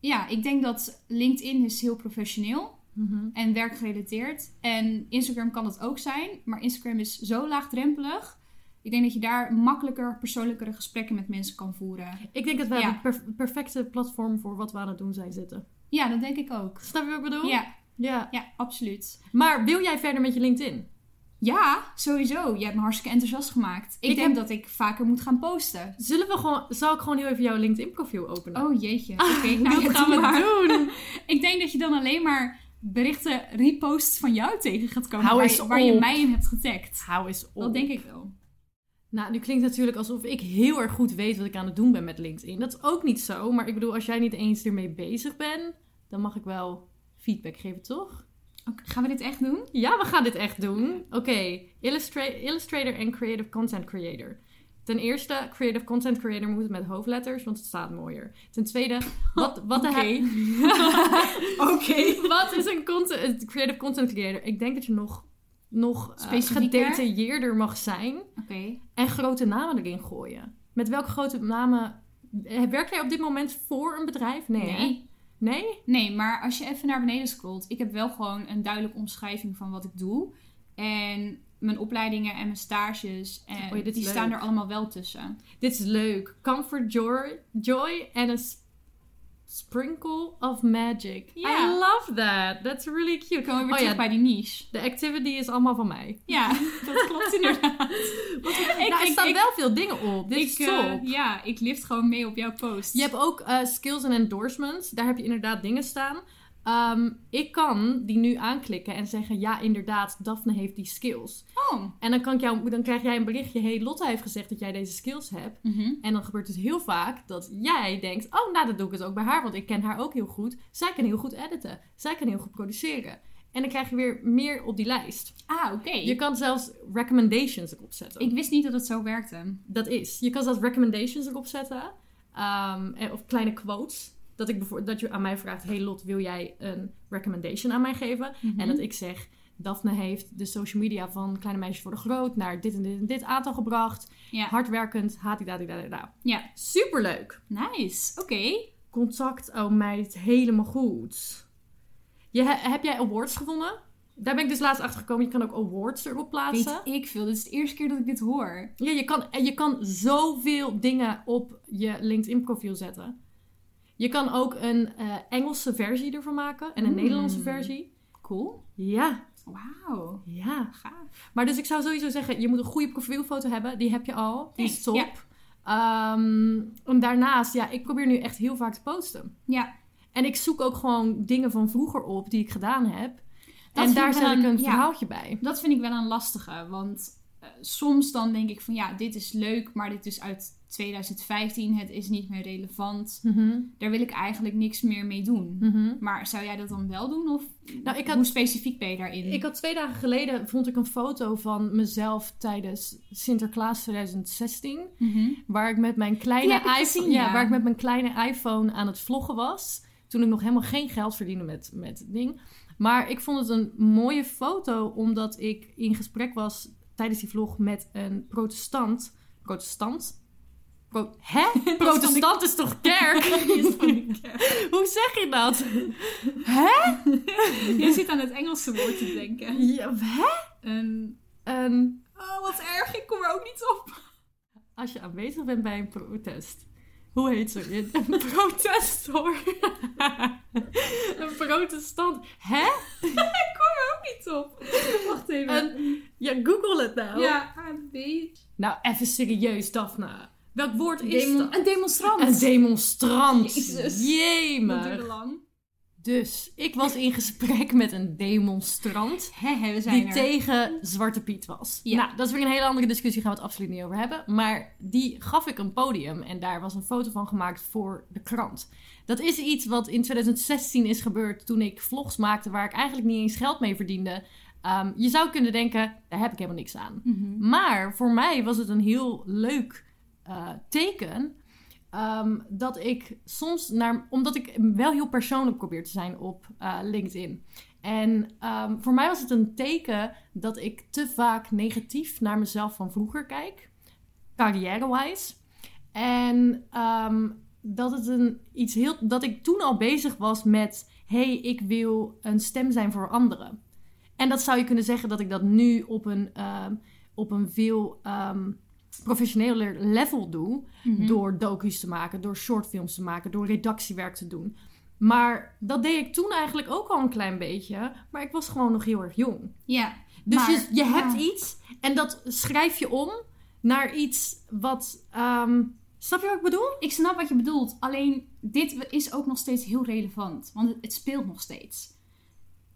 ja, ik denk dat LinkedIn is heel professioneel Mhm. en werkgerelateerd. En Instagram kan dat ook zijn, maar Instagram is zo laagdrempelig. Ik denk dat je daar makkelijker, persoonlijkere gesprekken met mensen kan voeren. Ik denk dat wij Ja. het per- perfecte platform voor wat we aan het doen zijn zitten. Ja, dat denk ik ook. Snap je wat ik bedoel? Ja, ja. ja, absoluut. Maar wil jij verder met je LinkedIn? Ja, sowieso. Je hebt me hartstikke enthousiast gemaakt. Ik, Ik denk heb- dat ik vaker moet gaan posten. Zullen we gewoon, zal ik gewoon heel even jouw LinkedIn profiel openen? Oh jeetje. Oké, nou dat gaan we maar. doen. Ik denk dat je dan alleen maar berichten, reposts van jou tegen gaat komen. Hou waar, je, waar je op. mij in hebt getagd. Hou eens op. Dat denk ik wel. Nou, nu klinkt het natuurlijk alsof ik heel erg goed weet wat ik aan het doen ben met LinkedIn. Dat is ook niet zo, maar ik bedoel, als jij niet eens ermee bezig bent, dan mag ik wel feedback geven, toch? Oké, gaan we dit echt doen? Ja, we gaan dit echt doen. Oké, Illustra- Illustrator en Creative Content Creator. Ten eerste, Creative Content Creator moet met hoofdletters, want het staat mooier. Ten tweede, wat, wat de Oké. Wat is een content, Creative Content Creator? Ik denk dat je nog, nog eh, gedetailleerder mag zijn Oké. en grote namen erin gooien. Met welke grote namen... eh, Werk jij op dit moment voor een bedrijf? Nee. Nee. Nee? Nee, maar als je even naar beneden scrolt, ik heb wel gewoon een duidelijke omschrijving van wat ik doe. En mijn opleidingen en mijn stages, en Oh die leuk. staan er allemaal wel tussen. Dit is leuk. Comfort joy, joy en een s- sprinkle of magic. I love that. That's really cute. Dan komen we weer Oh terug ja, bij die niche. de activity is allemaal van mij. Ja, dat klopt inderdaad. nou, er staan ik- wel veel dingen op. Dit ik, is eh, top. ja, ik lift gewoon mee op jouw post. Je hebt ook eh, skills en endorsements. Daar heb je inderdaad dingen staan. Ehm, ik kan die nu aanklikken en zeggen: Ja, inderdaad, Daphne heeft die skills. Oh. En dan, kan ik jou, dan krijg jij een berichtje: Hey, Lotte heeft gezegd dat jij deze skills hebt. Mhm. En dan gebeurt het heel vaak dat jij denkt: Oh, nou, dat doe ik het ook bij haar, want ik ken haar ook heel goed. Zij kan heel goed editen. Zij kan heel goed produceren. En dan krijg je weer meer op die lijst. Ah, oké. Je kan zelfs recommendations erop zetten. Ik wist niet dat het zo werkte. Dat is. Je kan zelfs recommendations erop zetten. Ehm, en- of kleine quotes. Dat, ik dat je aan mij vraagt: Hey Lot, wil jij een recommendation aan mij geven? Mhm. En dat ik zeg: Daphne heeft de social media van Kleine Meisjes voor de Groot naar dit en dit en dit aantal gebracht. Ja. Hardwerkend, hatidadidadida. Ja. Superleuk. Nice. Oké. Contact, oh meid, helemaal goed. Je, he- heb jij awards gewonnen? Daar ben ik dus laatst achter gekomen. Je kan ook awards erop plaatsen. Weet ik veel. Dit is de eerste keer dat ik dit hoor. Ja, je kan, je kan zoveel dingen op je LinkedIn-profiel zetten. Je kan ook een eh, Engelse versie ervan maken en een Mm. Nederlandse versie. Cool. Ja, Wauw. ja. Gaaf. Maar dus ik zou sowieso zeggen, je moet een goede profielfoto hebben. Die heb je al. Die is top. Ja. Ehm, en daarnaast, ja, ik probeer nu echt heel vaak te posten. Ja. En ik zoek ook gewoon dingen van vroeger op die ik gedaan heb. Dat en daar zet ik een- ja. verhaaltje bij. Dat vind ik wel een lastige. Want eh, soms dan denk ik van ja, dit is leuk, maar dit is uit 2015. Het is niet meer relevant. Mhm, Daar wil ik eigenlijk niks meer mee doen. mhm. Maar zou jij dat dan wel doen? Of Nou, ik had- hoe specifiek ben je daarin? Ik had twee dagen geleden vond ik een foto van mezelf tijdens Sinterklaas 2016. Mhm. Waar ik met mijn kleine iPhone. gezien, ja, ja. waar ik met mijn kleine iPhone aan het vloggen was. Toen ik nog helemaal geen geld verdiende met, met het ding. Maar ik vond het een mooie foto, omdat ik in gesprek was tijdens die vlog met een protestant. Protestant? Pro- Hè? Protestant is toch kerk? Hoe zeg je dat? Je zit aan het Engelse woord te denken. Ja, hè? Een... Een Oh, wat erg. Ik kom er ook niet op. Als je aanwezig bent bij een protest. Hoe heet ze? Een protest hoor. een protestant. Hè? Ik kom er ook niet op. Wacht even. Een, ja, google het nou. Ja, een beetje. Nou, even serieus, Daphne. Welk woord is dat? een demonstrant. Een demonstrant. Jezus. Duurde Jemig. lang. Dus ik was in gesprek met een demonstrant. We zijn die er. tegen Zwarte Piet was. Ja. Nou, dat is weer een hele andere discussie, gaan we het absoluut niet over hebben. Maar die gaf ik een podium en daar was een foto van gemaakt voor de krant. Dat is iets wat in 2016 is gebeurd toen ik vlogs maakte waar ik eigenlijk niet eens geld mee verdiende. Ehm, je zou kunnen denken, daar heb ik helemaal niks aan. Mhm. Maar voor mij was het een heel leuk eh, teken. ehm, dat ik soms naar. Omdat ik wel heel persoonlijk probeer te zijn op eh, LinkedIn. En ehm, voor mij was het een teken dat ik te vaak negatief naar mezelf van vroeger kijk. Carrière-wise. En ehm, dat het een iets heel. Dat ik toen al bezig was met. hey, ik wil een stem zijn voor anderen. En dat zou je kunnen zeggen dat ik dat nu op een, op een veel professioneler level doe. Mhm. Door docu's te maken, door shortfilms te maken, door redactiewerk te doen. Maar dat deed ik toen eigenlijk ook al een klein beetje. Maar ik was gewoon nog heel erg jong. Ja. Dus Maar- je, je hebt iets en dat schrijf je om naar iets wat. ehm, snap je wat ik bedoel? Ik snap wat je bedoelt. Alleen dit is ook nog steeds heel relevant. Want het, het speelt nog steeds.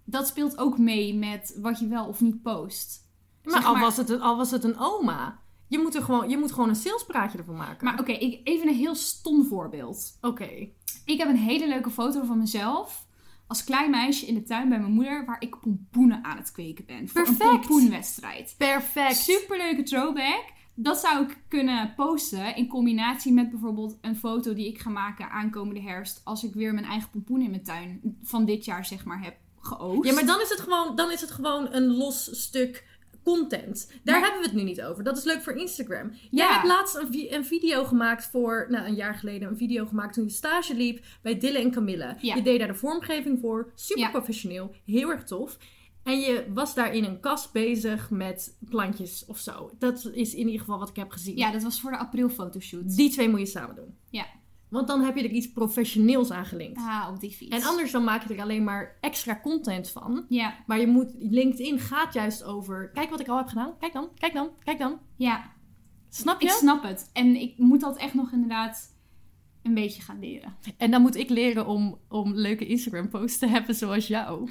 Dat speelt ook mee met wat je wel of niet post. Maar, Zeg al, maar- was het een, al was het een oma. Je moet, er gewoon, je moet gewoon een salespraatje ervan maken. Maar oké, even een heel stom voorbeeld. Oké. Ik heb een hele leuke foto van mezelf. Als klein meisje in de tuin bij mijn moeder. Waar ik pompoenen aan het kweken ben. Voor Perfect. een pompoenwedstrijd. Perfect. Superleuke throwback. Dat zou ik kunnen posten in combinatie met bijvoorbeeld een foto die ik ga maken aankomende herfst. Als ik weer mijn eigen pompoen in mijn tuin van dit jaar zeg maar heb geoogst. Ja, maar dan is het gewoon, dan is het gewoon een los stuk content. Daar Maar- hebben we het nu niet over. Dat is leuk voor Instagram. Jij Ja. hebt laatst een, vi- een video gemaakt voor, nou een jaar geleden, een video gemaakt toen je stage liep bij Dille en Camille. Ja. Je deed daar de vormgeving voor. Super Ja. professioneel. Heel erg tof. En je was daar in een kast bezig met plantjes of zo. Dat is in ieder geval wat ik heb gezien. Ja, dat was voor de april fotoshoot. Die twee moet je samen doen. Ja. Want dan heb je er iets professioneels aan gelinkt. Ah, op die fiets. En anders dan maak je er alleen maar extra content van. Ja, Maar je moet, LinkedIn gaat juist over, kijk wat ik al heb gedaan. Kijk dan, kijk dan, kijk dan. ja. Snap je? Ik snap het. En ik moet dat echt nog inderdaad een beetje gaan leren. En dan moet ik leren om, om leuke Instagram posts te hebben zoals jou.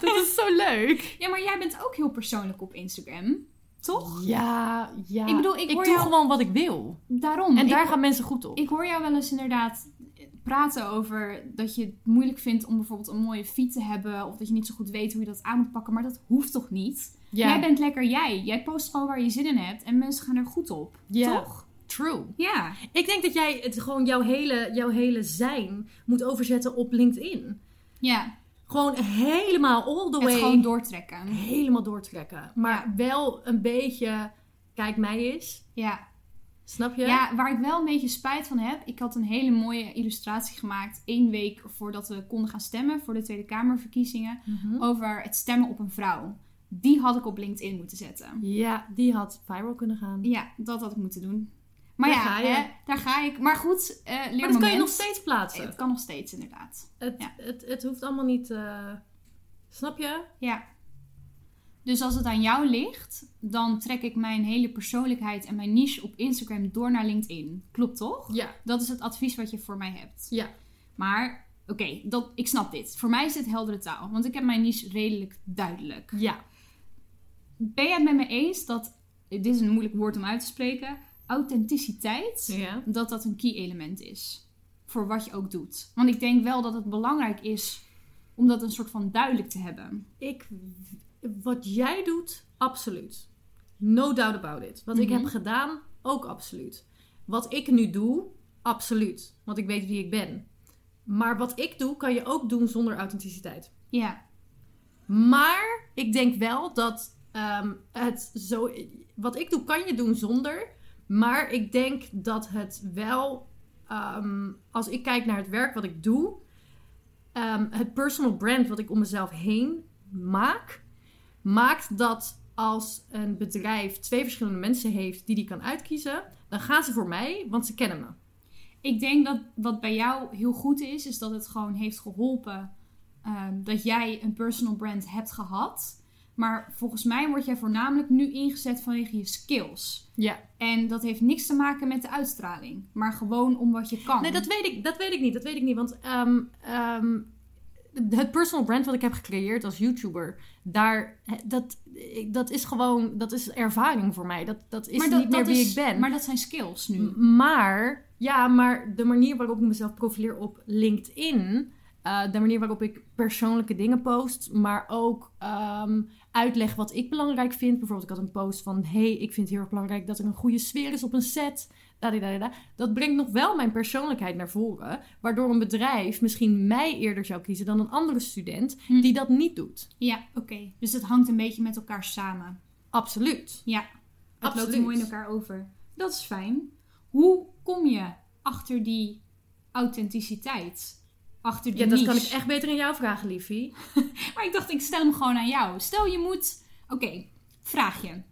Dat is zo leuk. Ja, maar jij bent ook heel persoonlijk op Instagram. Toch? Ja, ja. Ik bedoel, ik ik hoor doe jou- gewoon wat ik wil. Daarom. En daar ik, gaan mensen goed op. ik hoor jou wel eens inderdaad praten over dat je het moeilijk vindt om bijvoorbeeld een mooie feed te hebben. Of dat je niet zo goed weet hoe je dat aan moet pakken. Maar dat hoeft toch niet? ja, Jij bent lekker jij. Jij post gewoon waar je zin in hebt. En mensen gaan er goed op. Ja. Toch? true. Ja. Ik denk dat jij het gewoon jouw hele, jouw hele zijn moet overzetten op LinkedIn. Ja. Gewoon helemaal all the Het way. gewoon doortrekken. helemaal doortrekken. Maar wel een beetje, kijk mij eens. Ja. Snap je? Ja, waar ik wel een beetje spijt van heb. Ik had een hele mooie illustratie gemaakt. één week voordat we konden gaan stemmen voor de Tweede Kamerverkiezingen. Mhm. Over het stemmen op een vrouw. Die had ik op LinkedIn moeten zetten. Ja, die had viral kunnen gaan. Ja, dat had ik moeten doen. Maar Daar ja, ga hè, daar ga ik. Maar goed, eh maar dat kan je nog steeds plaatsen. Het kan nog steeds, inderdaad. Het, ja. het, het hoeft allemaal niet... eh, snap je? Ja. Dus als het aan jou ligt, dan trek ik mijn hele persoonlijkheid en mijn niche op Instagram door naar LinkedIn. Klopt toch? Ja. Dat is het advies wat je voor mij hebt. Ja. Maar, oké, dat ik snap dit. Voor mij is dit heldere taal, want ik heb mijn niche redelijk duidelijk. Ja. Ben jij het met me eens dat, dit is een moeilijk woord om uit te spreken, authenticiteit, Ja. dat dat een key element is? Voor wat je ook doet. Want ik denk wel dat het belangrijk is om dat een soort van duidelijk te hebben. Ik, wat jij doet, absoluut. No doubt about it. Wat ik Mhm. heb gedaan, ook absoluut. Wat ik nu doe, absoluut. Want ik weet wie ik ben. Maar wat ik doe, kan je ook doen zonder authenticiteit. Ja, Maar ik denk wel dat ehm, het zo. Wat ik doe, kan je doen zonder. Maar ik denk dat het wel. ehm, als ik kijk naar het werk wat ik doe. ehm, het personal brand wat ik om mezelf heen maak. Maakt dat als een bedrijf twee verschillende mensen heeft die die kan uitkiezen. Dan gaan ze voor mij, want ze kennen me. ik denk dat wat bij jou heel goed is, is dat het gewoon heeft geholpen ehm, dat jij een personal brand hebt gehad. Maar volgens mij word jij voornamelijk nu ingezet vanwege je skills. Ja. En dat heeft niks te maken met de uitstraling, maar gewoon om wat je kan. Nee, dat weet ik, dat weet ik niet. Dat weet ik niet. Want ehm, ehm, het personal brand wat ik heb gecreëerd als YouTuber, daar, dat, dat is gewoon, dat is ervaring voor mij. Dat, dat is dat- niet meer wie is- ik ben. Maar dat zijn skills nu. Maar, ja, maar de manier waarop ik mezelf profileer op LinkedIn, eh, de manier waarop ik persoonlijke dingen post, maar ook ehm, uitleg wat ik belangrijk vind. Bijvoorbeeld, ik had een post van: hey, ik vind het heel erg belangrijk dat er een goede sfeer is op een set. Dat brengt nog wel mijn persoonlijkheid naar voren, waardoor een bedrijf misschien mij eerder zou kiezen dan een andere student Hm. die dat niet doet. Ja, oké. Dus het hangt een beetje met elkaar samen. Absoluut. Ja, het Absoluut. loopt mooi in elkaar over. Dat is fijn. Hoe kom je achter die authenticiteit? Achter die Ja, dat kan ik echt beter aan jou vragen, liefie. Maar ik dacht, ik stel hem gewoon aan jou. Stel je moet... Oké, vraag je.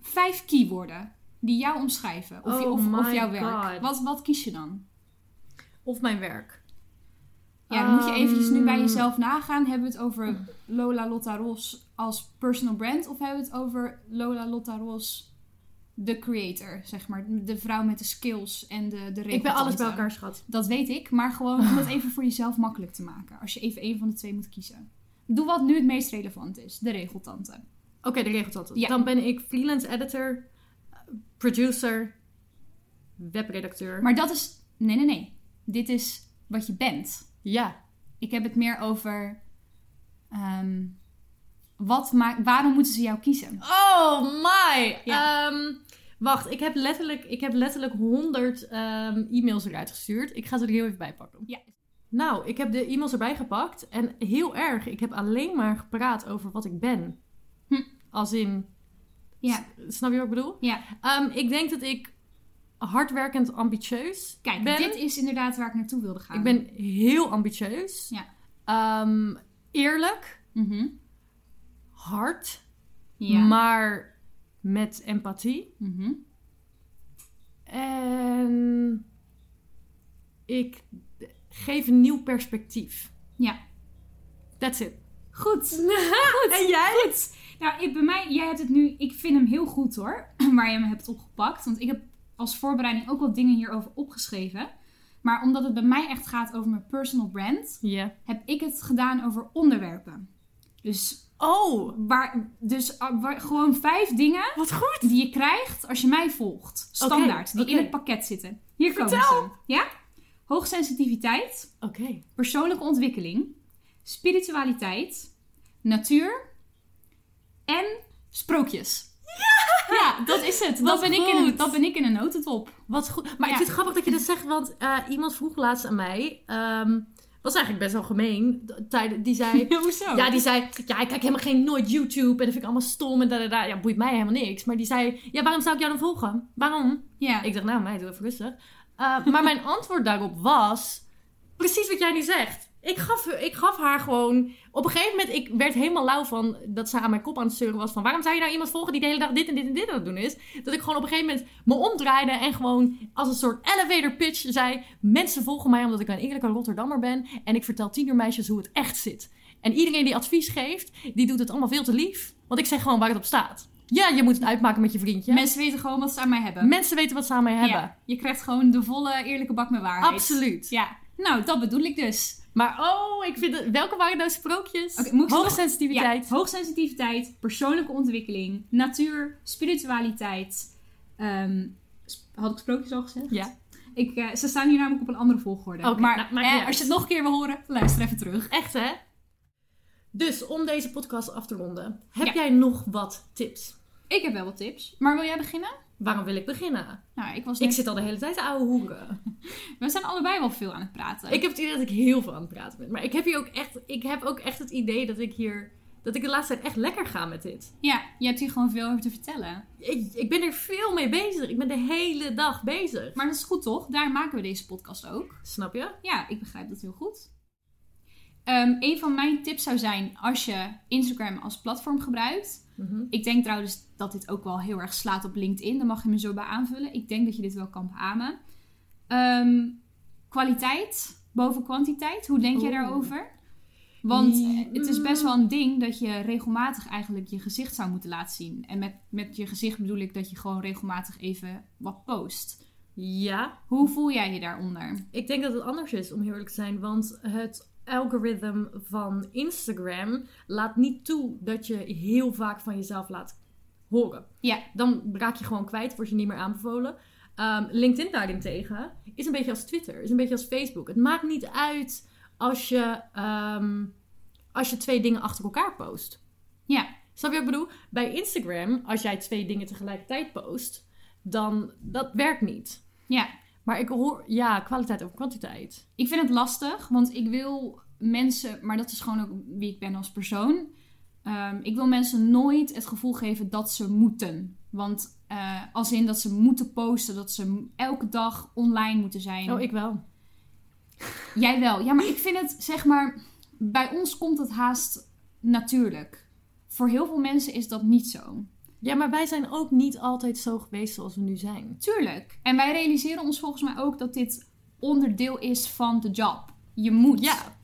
Vijf keywoorden die jou omschrijven. Of, je, Oh of, of jouw werk. Wat, wat kies je dan? Of mijn werk. Ja, dan moet je eventjes nu bij Ehm. jezelf nagaan. Hebben we het over Lola Lotta Ros als personal brand? Of hebben we het over Lola Lotta Ros, de creator? Zeg maar, de vrouw met de skills en de, de Ik ben alles bij elkaar, schat. Dat weet ik, maar gewoon om het even voor jezelf makkelijk te maken. Als je even een van de twee moet kiezen. Doe wat nu het meest relevant is. De regeltante. Oké, de regeltante. Ja. Dan ben ik freelance editor, producer, webredacteur. Maar dat is... Nee, nee, nee. Dit is wat je bent. ja, Ik heb het meer over... ehm, wat maakt, waarom moeten ze jou kiezen? Oh my! Ja. Ehm, wacht, ik heb letterlijk, ik heb letterlijk 100 ehm, e-mails eruit gestuurd. Ik ga ze er heel even bij pakken. Ja. Nou, ik heb de e-mails erbij gepakt en heel erg. Ik heb alleen maar gepraat over wat ik ben. Hm. Als in, Ja. snap je wat ik bedoel? Ja. Ehm, ik denk dat ik hardwerkend ambitieus Kijk, ben. dit is inderdaad waar ik naartoe wilde gaan. Ik ben heel ambitieus. Ja. Eerlijk, Mhm. Hard, Ja. maar met empathie. Mhm. En ik geef een nieuw perspectief. Ja. That's it. Goed. Goed. En jij? Goed. Nou, ik, bij mij, jij hebt het nu, ik vind hem heel goed hoor, waar je hem hebt opgepakt. Want ik heb als voorbereiding ook wat dingen hierover opgeschreven. Maar omdat het bij mij echt gaat over mijn personal brand, heb ik het gedaan over onderwerpen. Dus, Oh, waar, dus uh, waar- gewoon vijf dingen wat goed. die je krijgt als je mij volgt. Standaard, die in het pakket zitten. Hier komen Vertel. ze. Ja? Hoogsensitiviteit, Oké. persoonlijke ontwikkeling, spiritualiteit, natuur en sprookjes. Ja, dat is het. Dat ben, ik in een, dat ben ik in een notendop. Wat goed. Maar Ja. ik vind het grappig dat je dat zegt, want eh, iemand vroeg laatst aan mij. ehm, was eigenlijk best wel gemeen. Die zei. Hoezo? Ja, die zei, ja, ik kijk helemaal geen nooit YouTube en dat vind ik allemaal stom en da, da, da. Ja, boeit mij helemaal niks. Maar die zei, ja, waarom zou ik jou dan volgen? Waarom? Ja. Ik dacht, nou, meid, doe even rustig. Uh, maar mijn antwoord daarop was, precies wat jij nu zegt. Ik gaf, ik gaf haar gewoon, op een gegeven moment, ik werd helemaal lauw van dat ze aan mijn kop aan het zeuren was van, waarom zou je nou iemand volgen die de hele dag dit en dit en dit aan het doen is? Dat ik gewoon op een gegeven moment me omdraaide en gewoon als een soort elevator pitch zei, mensen volgen mij omdat ik een eerlijke Rotterdammer ben en ik vertel tienermeisjes hoe het echt zit. En iedereen die advies geeft, die doet het allemaal veel te lief. Want ik zeg gewoon waar het op staat. Ja, je moet het uitmaken met je vriendje. Mensen weten gewoon wat ze aan mij hebben. Mensen weten wat ze aan mij hebben. Ja, je krijgt gewoon de volle eerlijke bak met waarheid. Absoluut. Ja, nou, dat bedoel ik dus. Maar oh, ik vind het... Welke waren nou sprookjes? Nog- Hoogsensitiviteit. Ja, hoogsensitiviteit, persoonlijke ontwikkeling, natuur, spiritualiteit. Ehm, had ik sprookjes al gezegd? Ja. Ik, eh, ze staan hier namelijk op een andere volgorde. Oké, maar nou, eh, als je het nog een keer wil horen, luister even terug. Echt, hè? Dus om deze podcast af te ronden, heb Ja. jij nog wat tips? Ik heb wel wat tips. Maar wil jij beginnen? Waarom wil ik beginnen? Nou, ik was Ik zit al de hele tijd te ouwe hoeren. We zijn allebei wel veel aan het praten. Ik heb het idee dat ik heel veel aan het praten ben. Maar ik heb hier ook echt, ik heb ook echt het idee dat ik hier, dat ik de laatste tijd echt lekker ga met dit. Ja, je hebt hier gewoon veel over te vertellen. Ik, ik ben er veel mee bezig. Ik ben de hele dag bezig. Maar dat is goed toch? Daar maken we deze podcast ook. Snap je? Ja, ik begrijp dat heel goed. Ehm, een van mijn tips zou zijn als je Instagram als platform gebruikt. Mhm. Ik denk trouwens dat dit ook wel heel erg slaat op LinkedIn. Daar mag je me zo bij aanvullen. Ik denk dat je dit wel kan beamen. Ehm, kwaliteit boven kwantiteit. Hoe denk jij Oeh. daarover? Want het is best wel een ding dat je regelmatig eigenlijk je gezicht zou moeten laten zien. En met, met je gezicht bedoel ik dat je gewoon regelmatig even wat post. Ja, Hoe voel jij je daaronder? Ik denk dat het anders is, om heel eerlijk te zijn. Want het algoritme van Instagram laat niet toe dat je heel vaak van jezelf laat horen. Ja. Dan raak je gewoon kwijt, word je niet meer aanbevolen. Ehm, LinkedIn daarentegen is een beetje als Twitter, is een beetje als Facebook. Het maakt niet uit als je, ehm, als je twee dingen achter elkaar post. Ja, Snap je wat ik bedoel? Bij Instagram, als jij twee dingen tegelijkertijd post, dan dat werkt niet. ja. Maar ik hoor, ja, kwaliteit over kwantiteit. Ik vind het lastig, want ik wil mensen, maar dat is gewoon ook wie ik ben als persoon. Ehm, ik wil mensen nooit het gevoel geven dat ze moeten. Want eh, als in dat ze moeten posten, dat ze elke dag online moeten zijn. Oh, ik wel. Jij wel. Ja, maar ik vind het, zeg maar, bij ons komt het haast natuurlijk. Voor heel veel mensen is dat niet zo. Ja, maar wij zijn ook niet altijd zo geweest zoals we nu zijn. Tuurlijk. En wij realiseren ons volgens mij ook dat dit onderdeel is van de job. Je moet. Ja.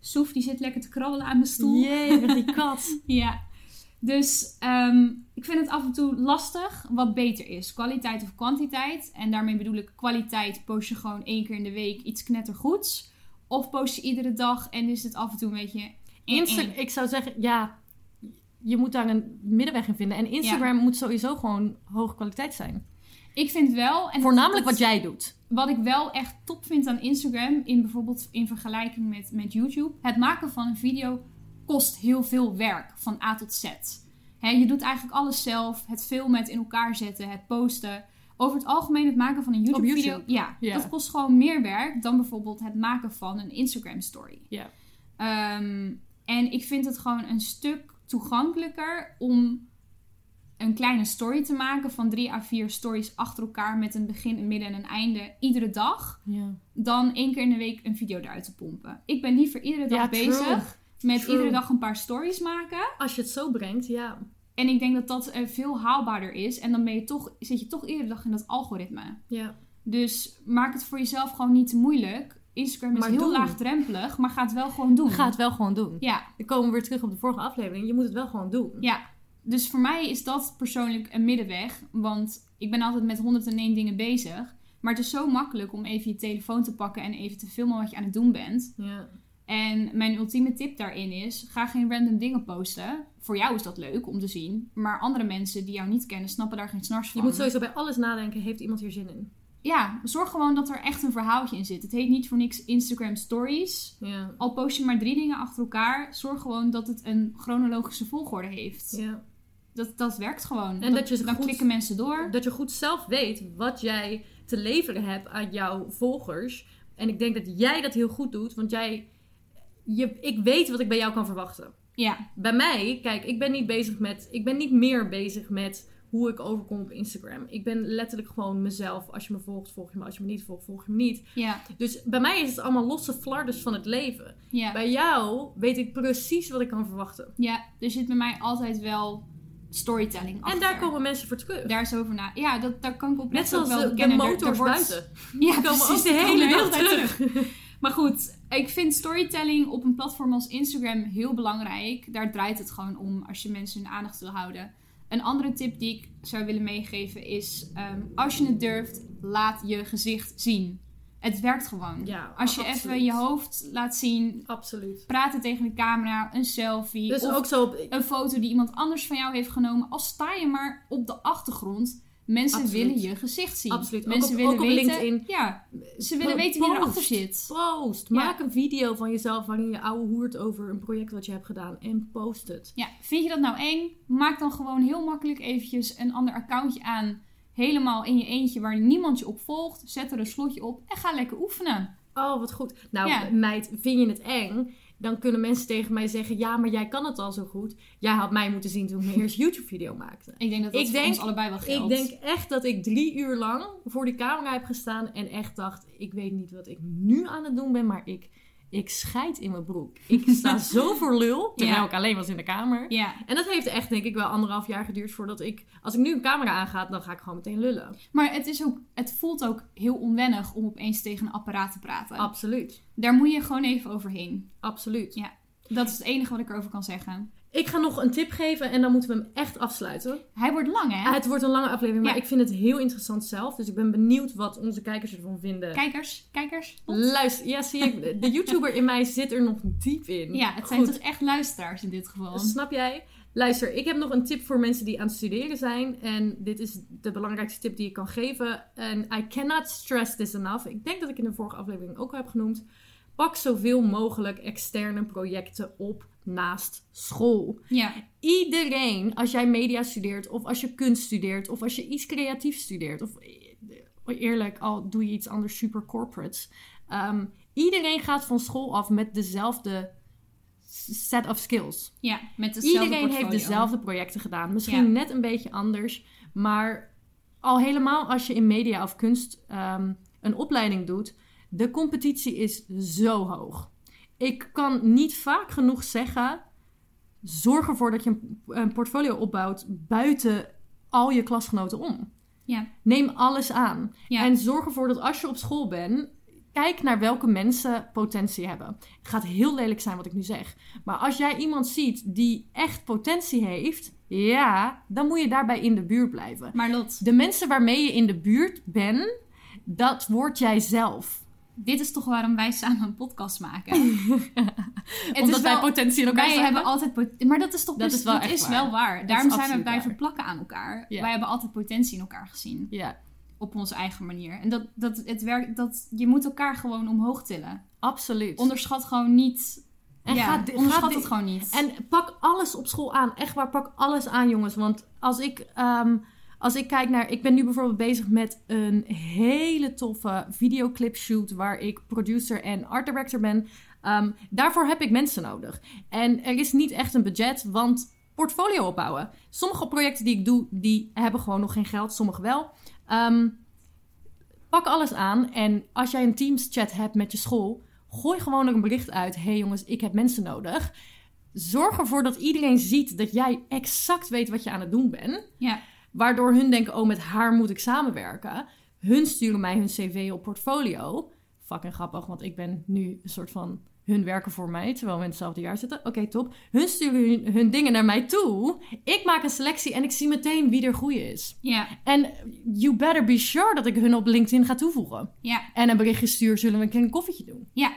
Soef, die zit lekker te krabbelen aan mijn stoel. Jee, met die kat. Ja. Dus ehm, ik vind het af en toe lastig wat beter is. Kwaliteit of kwantiteit. En daarmee bedoel ik kwaliteit. Post je gewoon één keer in de week iets knettergoeds. Of post je iedere dag en is het af en toe een beetje... Insta ik zou zeggen, ja, je moet daar een middenweg in vinden. En Instagram moet sowieso gewoon hoge kwaliteit zijn. Ik vind wel... En Voornamelijk dat- wat jij doet. Wat ik wel echt top vind aan Instagram, in bijvoorbeeld in vergelijking met, met YouTube, het maken van een video kost heel veel werk van A tot Z. Je doet eigenlijk alles zelf, het filmen, het in elkaar zetten, het posten. Over het algemeen het maken van een YouTube-video, YouTube. ja, Ja. dat kost gewoon meer werk dan bijvoorbeeld het maken van een Instagram-story. Ja. Ehm, en ik vind het gewoon een stuk toegankelijker om een kleine story te maken van drie à vier stories achter elkaar met een begin, een midden en een einde iedere dag, Ja. dan één keer in de week een video eruit te pompen. Ik ben liever iedere dag Ja, true. bezig met True. iedere dag een paar stories maken. Als je het zo brengt, ja. En ik denk dat dat eh, veel haalbaarder is. En dan ben je toch, zit je toch iedere dag in dat algoritme. Ja. Dus maak het voor jezelf gewoon niet te moeilijk. Instagram is Maar heel doen. laagdrempelig, maar ga het wel gewoon doen. Ga het wel gewoon doen. Ja, Dan komen we weer terug op de vorige aflevering. Je moet het wel gewoon doen. ja. Dus voor mij is dat persoonlijk een middenweg. Want ik ben altijd met 101 dingen bezig. Maar het is zo makkelijk om even je telefoon te pakken en even te filmen wat je aan het doen bent. Ja. En mijn ultieme tip daarin is: ga geen random dingen posten. Voor jou is dat leuk om te zien. Maar andere mensen die jou niet kennen, snappen daar geen snars van. Je moet sowieso bij alles nadenken. Heeft iemand hier zin in? Ja, zorg gewoon dat er echt een verhaaltje in zit. Het heet niet voor niks Instagram Stories. Ja. Al post je maar drie dingen achter elkaar, zorg gewoon dat het een chronologische volgorde heeft. ja. Dat, dat werkt gewoon. En dat je dan goed- klikken mensen door. Dat je goed zelf weet wat jij te leveren hebt aan jouw volgers. En ik denk dat jij dat heel goed doet. Want jij... Je, ik weet wat ik bij jou kan verwachten. Ja, Bij mij, kijk, ik ben niet bezig met... Ik ben niet meer bezig met hoe ik overkom op Instagram. Ik ben letterlijk gewoon mezelf. Als je me volgt, volg je me. Als je me niet volgt, volg je me niet. ja, Dus bij mij is het allemaal losse flardes van het leven. ja. Bij jou weet ik precies wat ik kan verwachten. ja, er zit bij mij altijd wel storytelling achter. En daar komen mensen voor terug. Daar is over na. Ja, dat, daar kan ik op Net zoals wel de, de motors wordt- buiten. Ja, Die komen precies, de hele dag terug. Maar goed, ik vind storytelling op een platform als Instagram heel belangrijk. Daar draait het gewoon om als je mensen hun aandacht wil houden. Een andere tip die ik zou willen meegeven is: ehm, als je het durft, laat je gezicht zien. Het werkt gewoon. Ja, als je absoluut. even je hoofd laat zien, Absoluut. praten tegen de camera, een selfie. Dus of ook zo op... een foto die iemand anders van jou heeft genomen. Al sta je maar op de achtergrond. Mensen Absoluut. willen je gezicht zien. Absoluut. Mensen op- willen weten. LinkedIn. Ja, ze willen weten wie erachter zit. Post. Ja. Maak een video van jezelf waarin je ouwe hoert over een project wat je hebt gedaan. En post het. Ja, vind je dat nou eng? Maak dan gewoon heel makkelijk eventjes een ander accountje aan. Helemaal in je eentje waar niemand je op volgt. Zet er een slotje op en ga lekker oefenen. Oh, wat goed. Nou, Ja. meid, vind je het eng? Dan kunnen mensen tegen mij zeggen... Ja, maar jij kan het al zo goed. Jij had mij moeten zien toen ik mijn eerste YouTube-video maakte. Ik denk dat dat Ik voor denk- ons allebei wel geldt. Ik denk echt dat ik drie uur lang voor die camera heb gestaan en echt dacht: ik weet niet wat ik nu aan het doen ben, maar ik, ik scheid in mijn broek. Ik sta zo voor lul, terwijl Ja. ik alleen was in de kamer. Ja, En dat heeft echt, denk ik, wel anderhalf jaar geduurd voordat ik, als ik nu een camera aangaat, dan ga ik gewoon meteen lullen. maar het, is ook, het voelt ook heel onwennig om opeens tegen een apparaat te praten. Absoluut. Daar moet je gewoon even overheen. Absoluut. Ja. Dat is het enige wat ik erover kan zeggen. Ik ga nog een tip geven en dan moeten we hem echt afsluiten. Hij wordt lang, hè? Ah, het wordt een lange aflevering, maar Ja. ik vind het heel interessant zelf. Dus ik ben benieuwd wat onze kijkers ervan vinden. Kijkers, kijkers. Luister, ja, zie ik. De YouTuber in mij zit er nog diep in. Ja, het zijn toch echt luisteraars in dit geval. Snap jij? Luister, ik heb nog een tip voor mensen die aan het studeren zijn. En dit is de belangrijkste tip die ik kan geven. En I cannot stress this enough. Ik denk dat ik in de vorige aflevering ook al heb genoemd. Pak zoveel mogelijk externe projecten op naast school. Ja, Iedereen, als jij media studeert, of als je kunst studeert, of als je iets creatiefs studeert, of eh, eerlijk, al doe je iets anders super corporates. ehm, iedereen gaat van school af met dezelfde set of skills. ja met hetzelfde Iedereen heeft dezelfde projecten gedaan. Misschien Ja. net een beetje anders. Maar al helemaal als je in media of kunst ehm, een opleiding doet, de competitie is zo hoog. Ik kan niet vaak genoeg zeggen: zorg ervoor dat je een, een portfolio opbouwt buiten al je klasgenoten om. Ja. Neem alles aan. Ja. En zorg ervoor dat als je op school bent, kijk naar welke mensen potentie hebben. Het gaat heel lelijk zijn wat ik nu zeg. Maar als jij iemand ziet die echt potentie heeft, ja, dan moet je daarbij in de buurt blijven. Maar Lot, De mensen waarmee je in de buurt bent, dat word jij zelf. Dit is toch waarom wij samen een podcast maken? het Omdat wij potentie in elkaar wij hebben. hebben altijd maar dat is toch Dat bes- is wel dat echt is waar. wel waar. Daarom zijn we blijven plakken aan elkaar. Wij hebben altijd potentie in elkaar gezien Ja, op onze eigen manier. En dat, dat het werkt dat je moet elkaar gewoon omhoog tillen. absoluut. Onderschat gewoon niet. En ja, ga di- onderschat het gewoon niet. En pak alles op school aan. Echt waar, pak alles aan, jongens. Want als ik, ehm, als ik kijk naar... Ik ben nu bijvoorbeeld bezig met een hele toffe videoclip shoot... waar ik producer en art director ben. Ehm, daarvoor heb ik mensen nodig. En er is niet echt een budget, want portfolio opbouwen. Sommige projecten die ik doe, die hebben gewoon nog geen geld. Sommige wel. Ehm, pak alles aan. En als jij een Teams chat hebt met je school, gooi gewoon er een bericht uit. hey jongens, ik heb mensen nodig. Zorg ervoor dat iedereen ziet dat jij exact weet wat je aan het doen bent. Ja. Waardoor hun denken, oh, met haar moet ik samenwerken. Hun sturen mij hun cv op portfolio. Fucking grappig, want ik ben nu een soort van... Hun werken voor mij, terwijl we in hetzelfde jaar zitten. Oké, top. Hun sturen hun, hun dingen naar mij toe. Ik maak een selectie en ik zie meteen wie er goeie is. Ja. En you better be sure dat ik hun op LinkedIn ga toevoegen. Ja. En een berichtje stuur, zullen we een koffietje doen. Ja.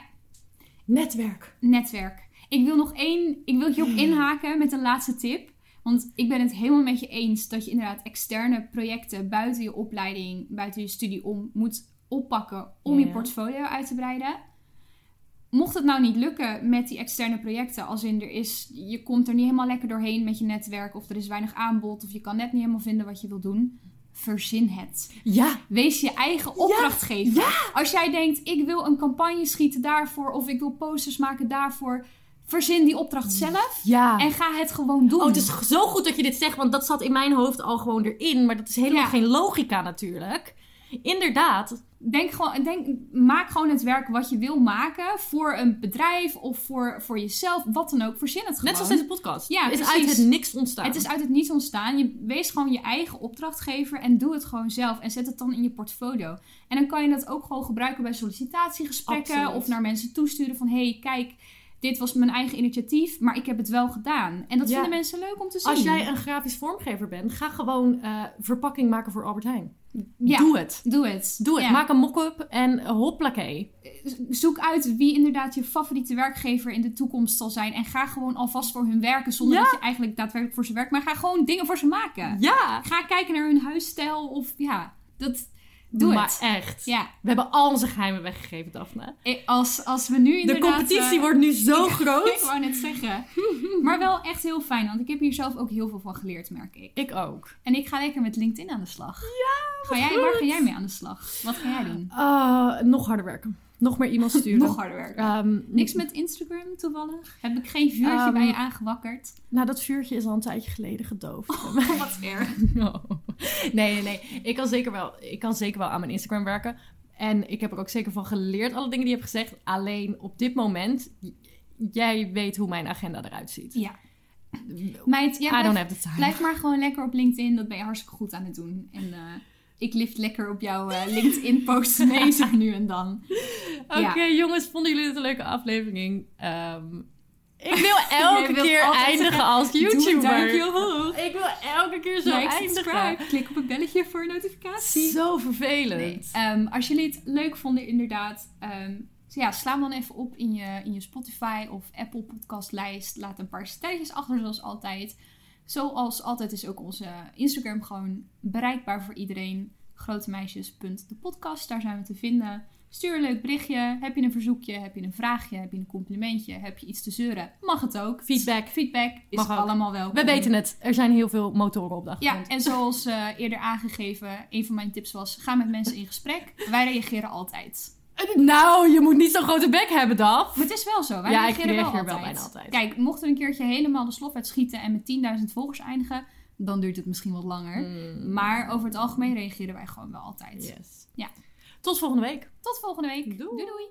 Netwerk. Netwerk. Ik wil nog één, ik wil hierop inhaken met een laatste tip. Want ik ben het helemaal met je eens dat je inderdaad externe projecten buiten je opleiding, buiten je studie om moet oppakken om je Ja. portfolio uit te breiden. Mocht het nou niet lukken met die externe projecten, als in er is, je komt er niet helemaal lekker doorheen met je netwerk, of er is weinig aanbod, of je kan net niet helemaal vinden wat je wil doen, verzin het. Ja. Wees je eigen opdrachtgever. Als jij denkt, ik wil een campagne schieten daarvoor, of ik wil posters maken daarvoor, verzin die opdracht zelf Ja. en ga het gewoon doen. Oh, het is zo goed dat je dit zegt, want dat zat in mijn hoofd al gewoon erin. Maar dat is helemaal Ja. geen logica natuurlijk. Inderdaad. Denk gewoon, denk, maak gewoon het werk wat je wil maken voor een bedrijf of voor, voor jezelf, wat dan ook. Verzin het gewoon. Net zoals deze podcast. Ja, Het is precies. uit het niks ontstaan. Het is uit het niets ontstaan. Je wees gewoon je eigen opdrachtgever en doe het gewoon zelf. En zet het dan in je portfolio. En dan kan je dat ook gewoon gebruiken bij sollicitatiegesprekken. Absoluut. Of naar mensen toesturen van... hey, kijk, dit was mijn eigen initiatief, maar ik heb het wel gedaan. En dat Ja. vinden mensen leuk om te zien. Als jij een grafisch vormgever bent, ga gewoon eh, verpakking maken voor Albert Heijn. Ja, Doe het. Doe het. Doe het. Ja. Maak een mock-up en hoppakee. Zoek uit wie inderdaad je favoriete werkgever in de toekomst zal zijn. En ga gewoon alvast voor hun werken. Zonder Ja. dat je eigenlijk daadwerkelijk voor ze werkt. Maar ga gewoon dingen voor ze maken. Ja. Ga kijken naar hun huisstijl. Of ja, dat, doe maar het. echt. Ja, We hebben al onze geheimen weggegeven, Daphne. als, als we nu De inderdaad... competitie eh, wordt nu zo Ik groot. wou net zeggen. Maar wel echt heel fijn. Want ik heb hier zelf ook heel veel van geleerd, merk ik. Ik ook. En ik ga lekker met LinkedIn aan de slag. Ja, ga jij, Waar ga jij mee aan de slag? Wat ga jij doen? Ah, nog harder werken. Nog meer e-mails sturen. Nog harder werken. Ehm, Niks met Instagram toevallig? Heb ik geen vuurtje Ehm, bij je aangewakkerd? Nou, dat vuurtje is al een tijdje geleden gedoofd. Wat erg. Oh. Nee, nee, nee. Ik kan, zeker wel, ik kan zeker wel aan mijn Instagram werken. En ik heb er ook zeker van geleerd, alle dingen die je hebt gezegd. Alleen op dit moment, jij weet hoe mijn agenda eruit ziet. Ja. Meid, jij I don't blijf, have the time. blijf maar gewoon lekker op LinkedIn. Dat ben je hartstikke goed aan het doen. En eh, ik lift lekker op jouw eh, LinkedIn-posts mee zo nu en dan. Oké, Ja. jongens, vonden jullie het een leuke aflevering? Ehm, ik wil elke keer eindigen als YouTuber. Ik wil elke keer zo Like, eindigen. Klik op het belletje voor notificatie. Zo vervelend. Nee. Ehm, als jullie het leuk vonden, inderdaad. ehm, ja, sla hem dan even op in je, in je Spotify of Apple podcastlijst. Laat een paar sterretjes achter, zoals altijd. Zoals altijd is ook onze Instagram gewoon bereikbaar voor iedereen. Grotemeisjes.depodcast, daar zijn we te vinden. Stuur een leuk berichtje. Heb je een verzoekje? Heb je een vraagje? Heb je een complimentje? Heb je iets te zeuren? Mag het ook. Feedback. Feedback is Mag allemaal welkom. We weten het. Er zijn heel veel motoren op de Ja, en zoals eh, eerder aangegeven, een van mijn tips was: ga met mensen in gesprek. Wij reageren altijd. Nou, je moet niet zo'n grote bek hebben, Daf. Maar het is wel zo. Wij Ja, ik reageren wel, reageer wel altijd. bijna altijd. Kijk, mocht er een keertje helemaal de slof uitschieten en met 10.000 volgers eindigen, dan duurt het misschien wat langer. Mm. Maar over het algemeen reageren wij gewoon wel altijd. Yes. Ja. Tot volgende week. Tot volgende week. Doei. doei. doei.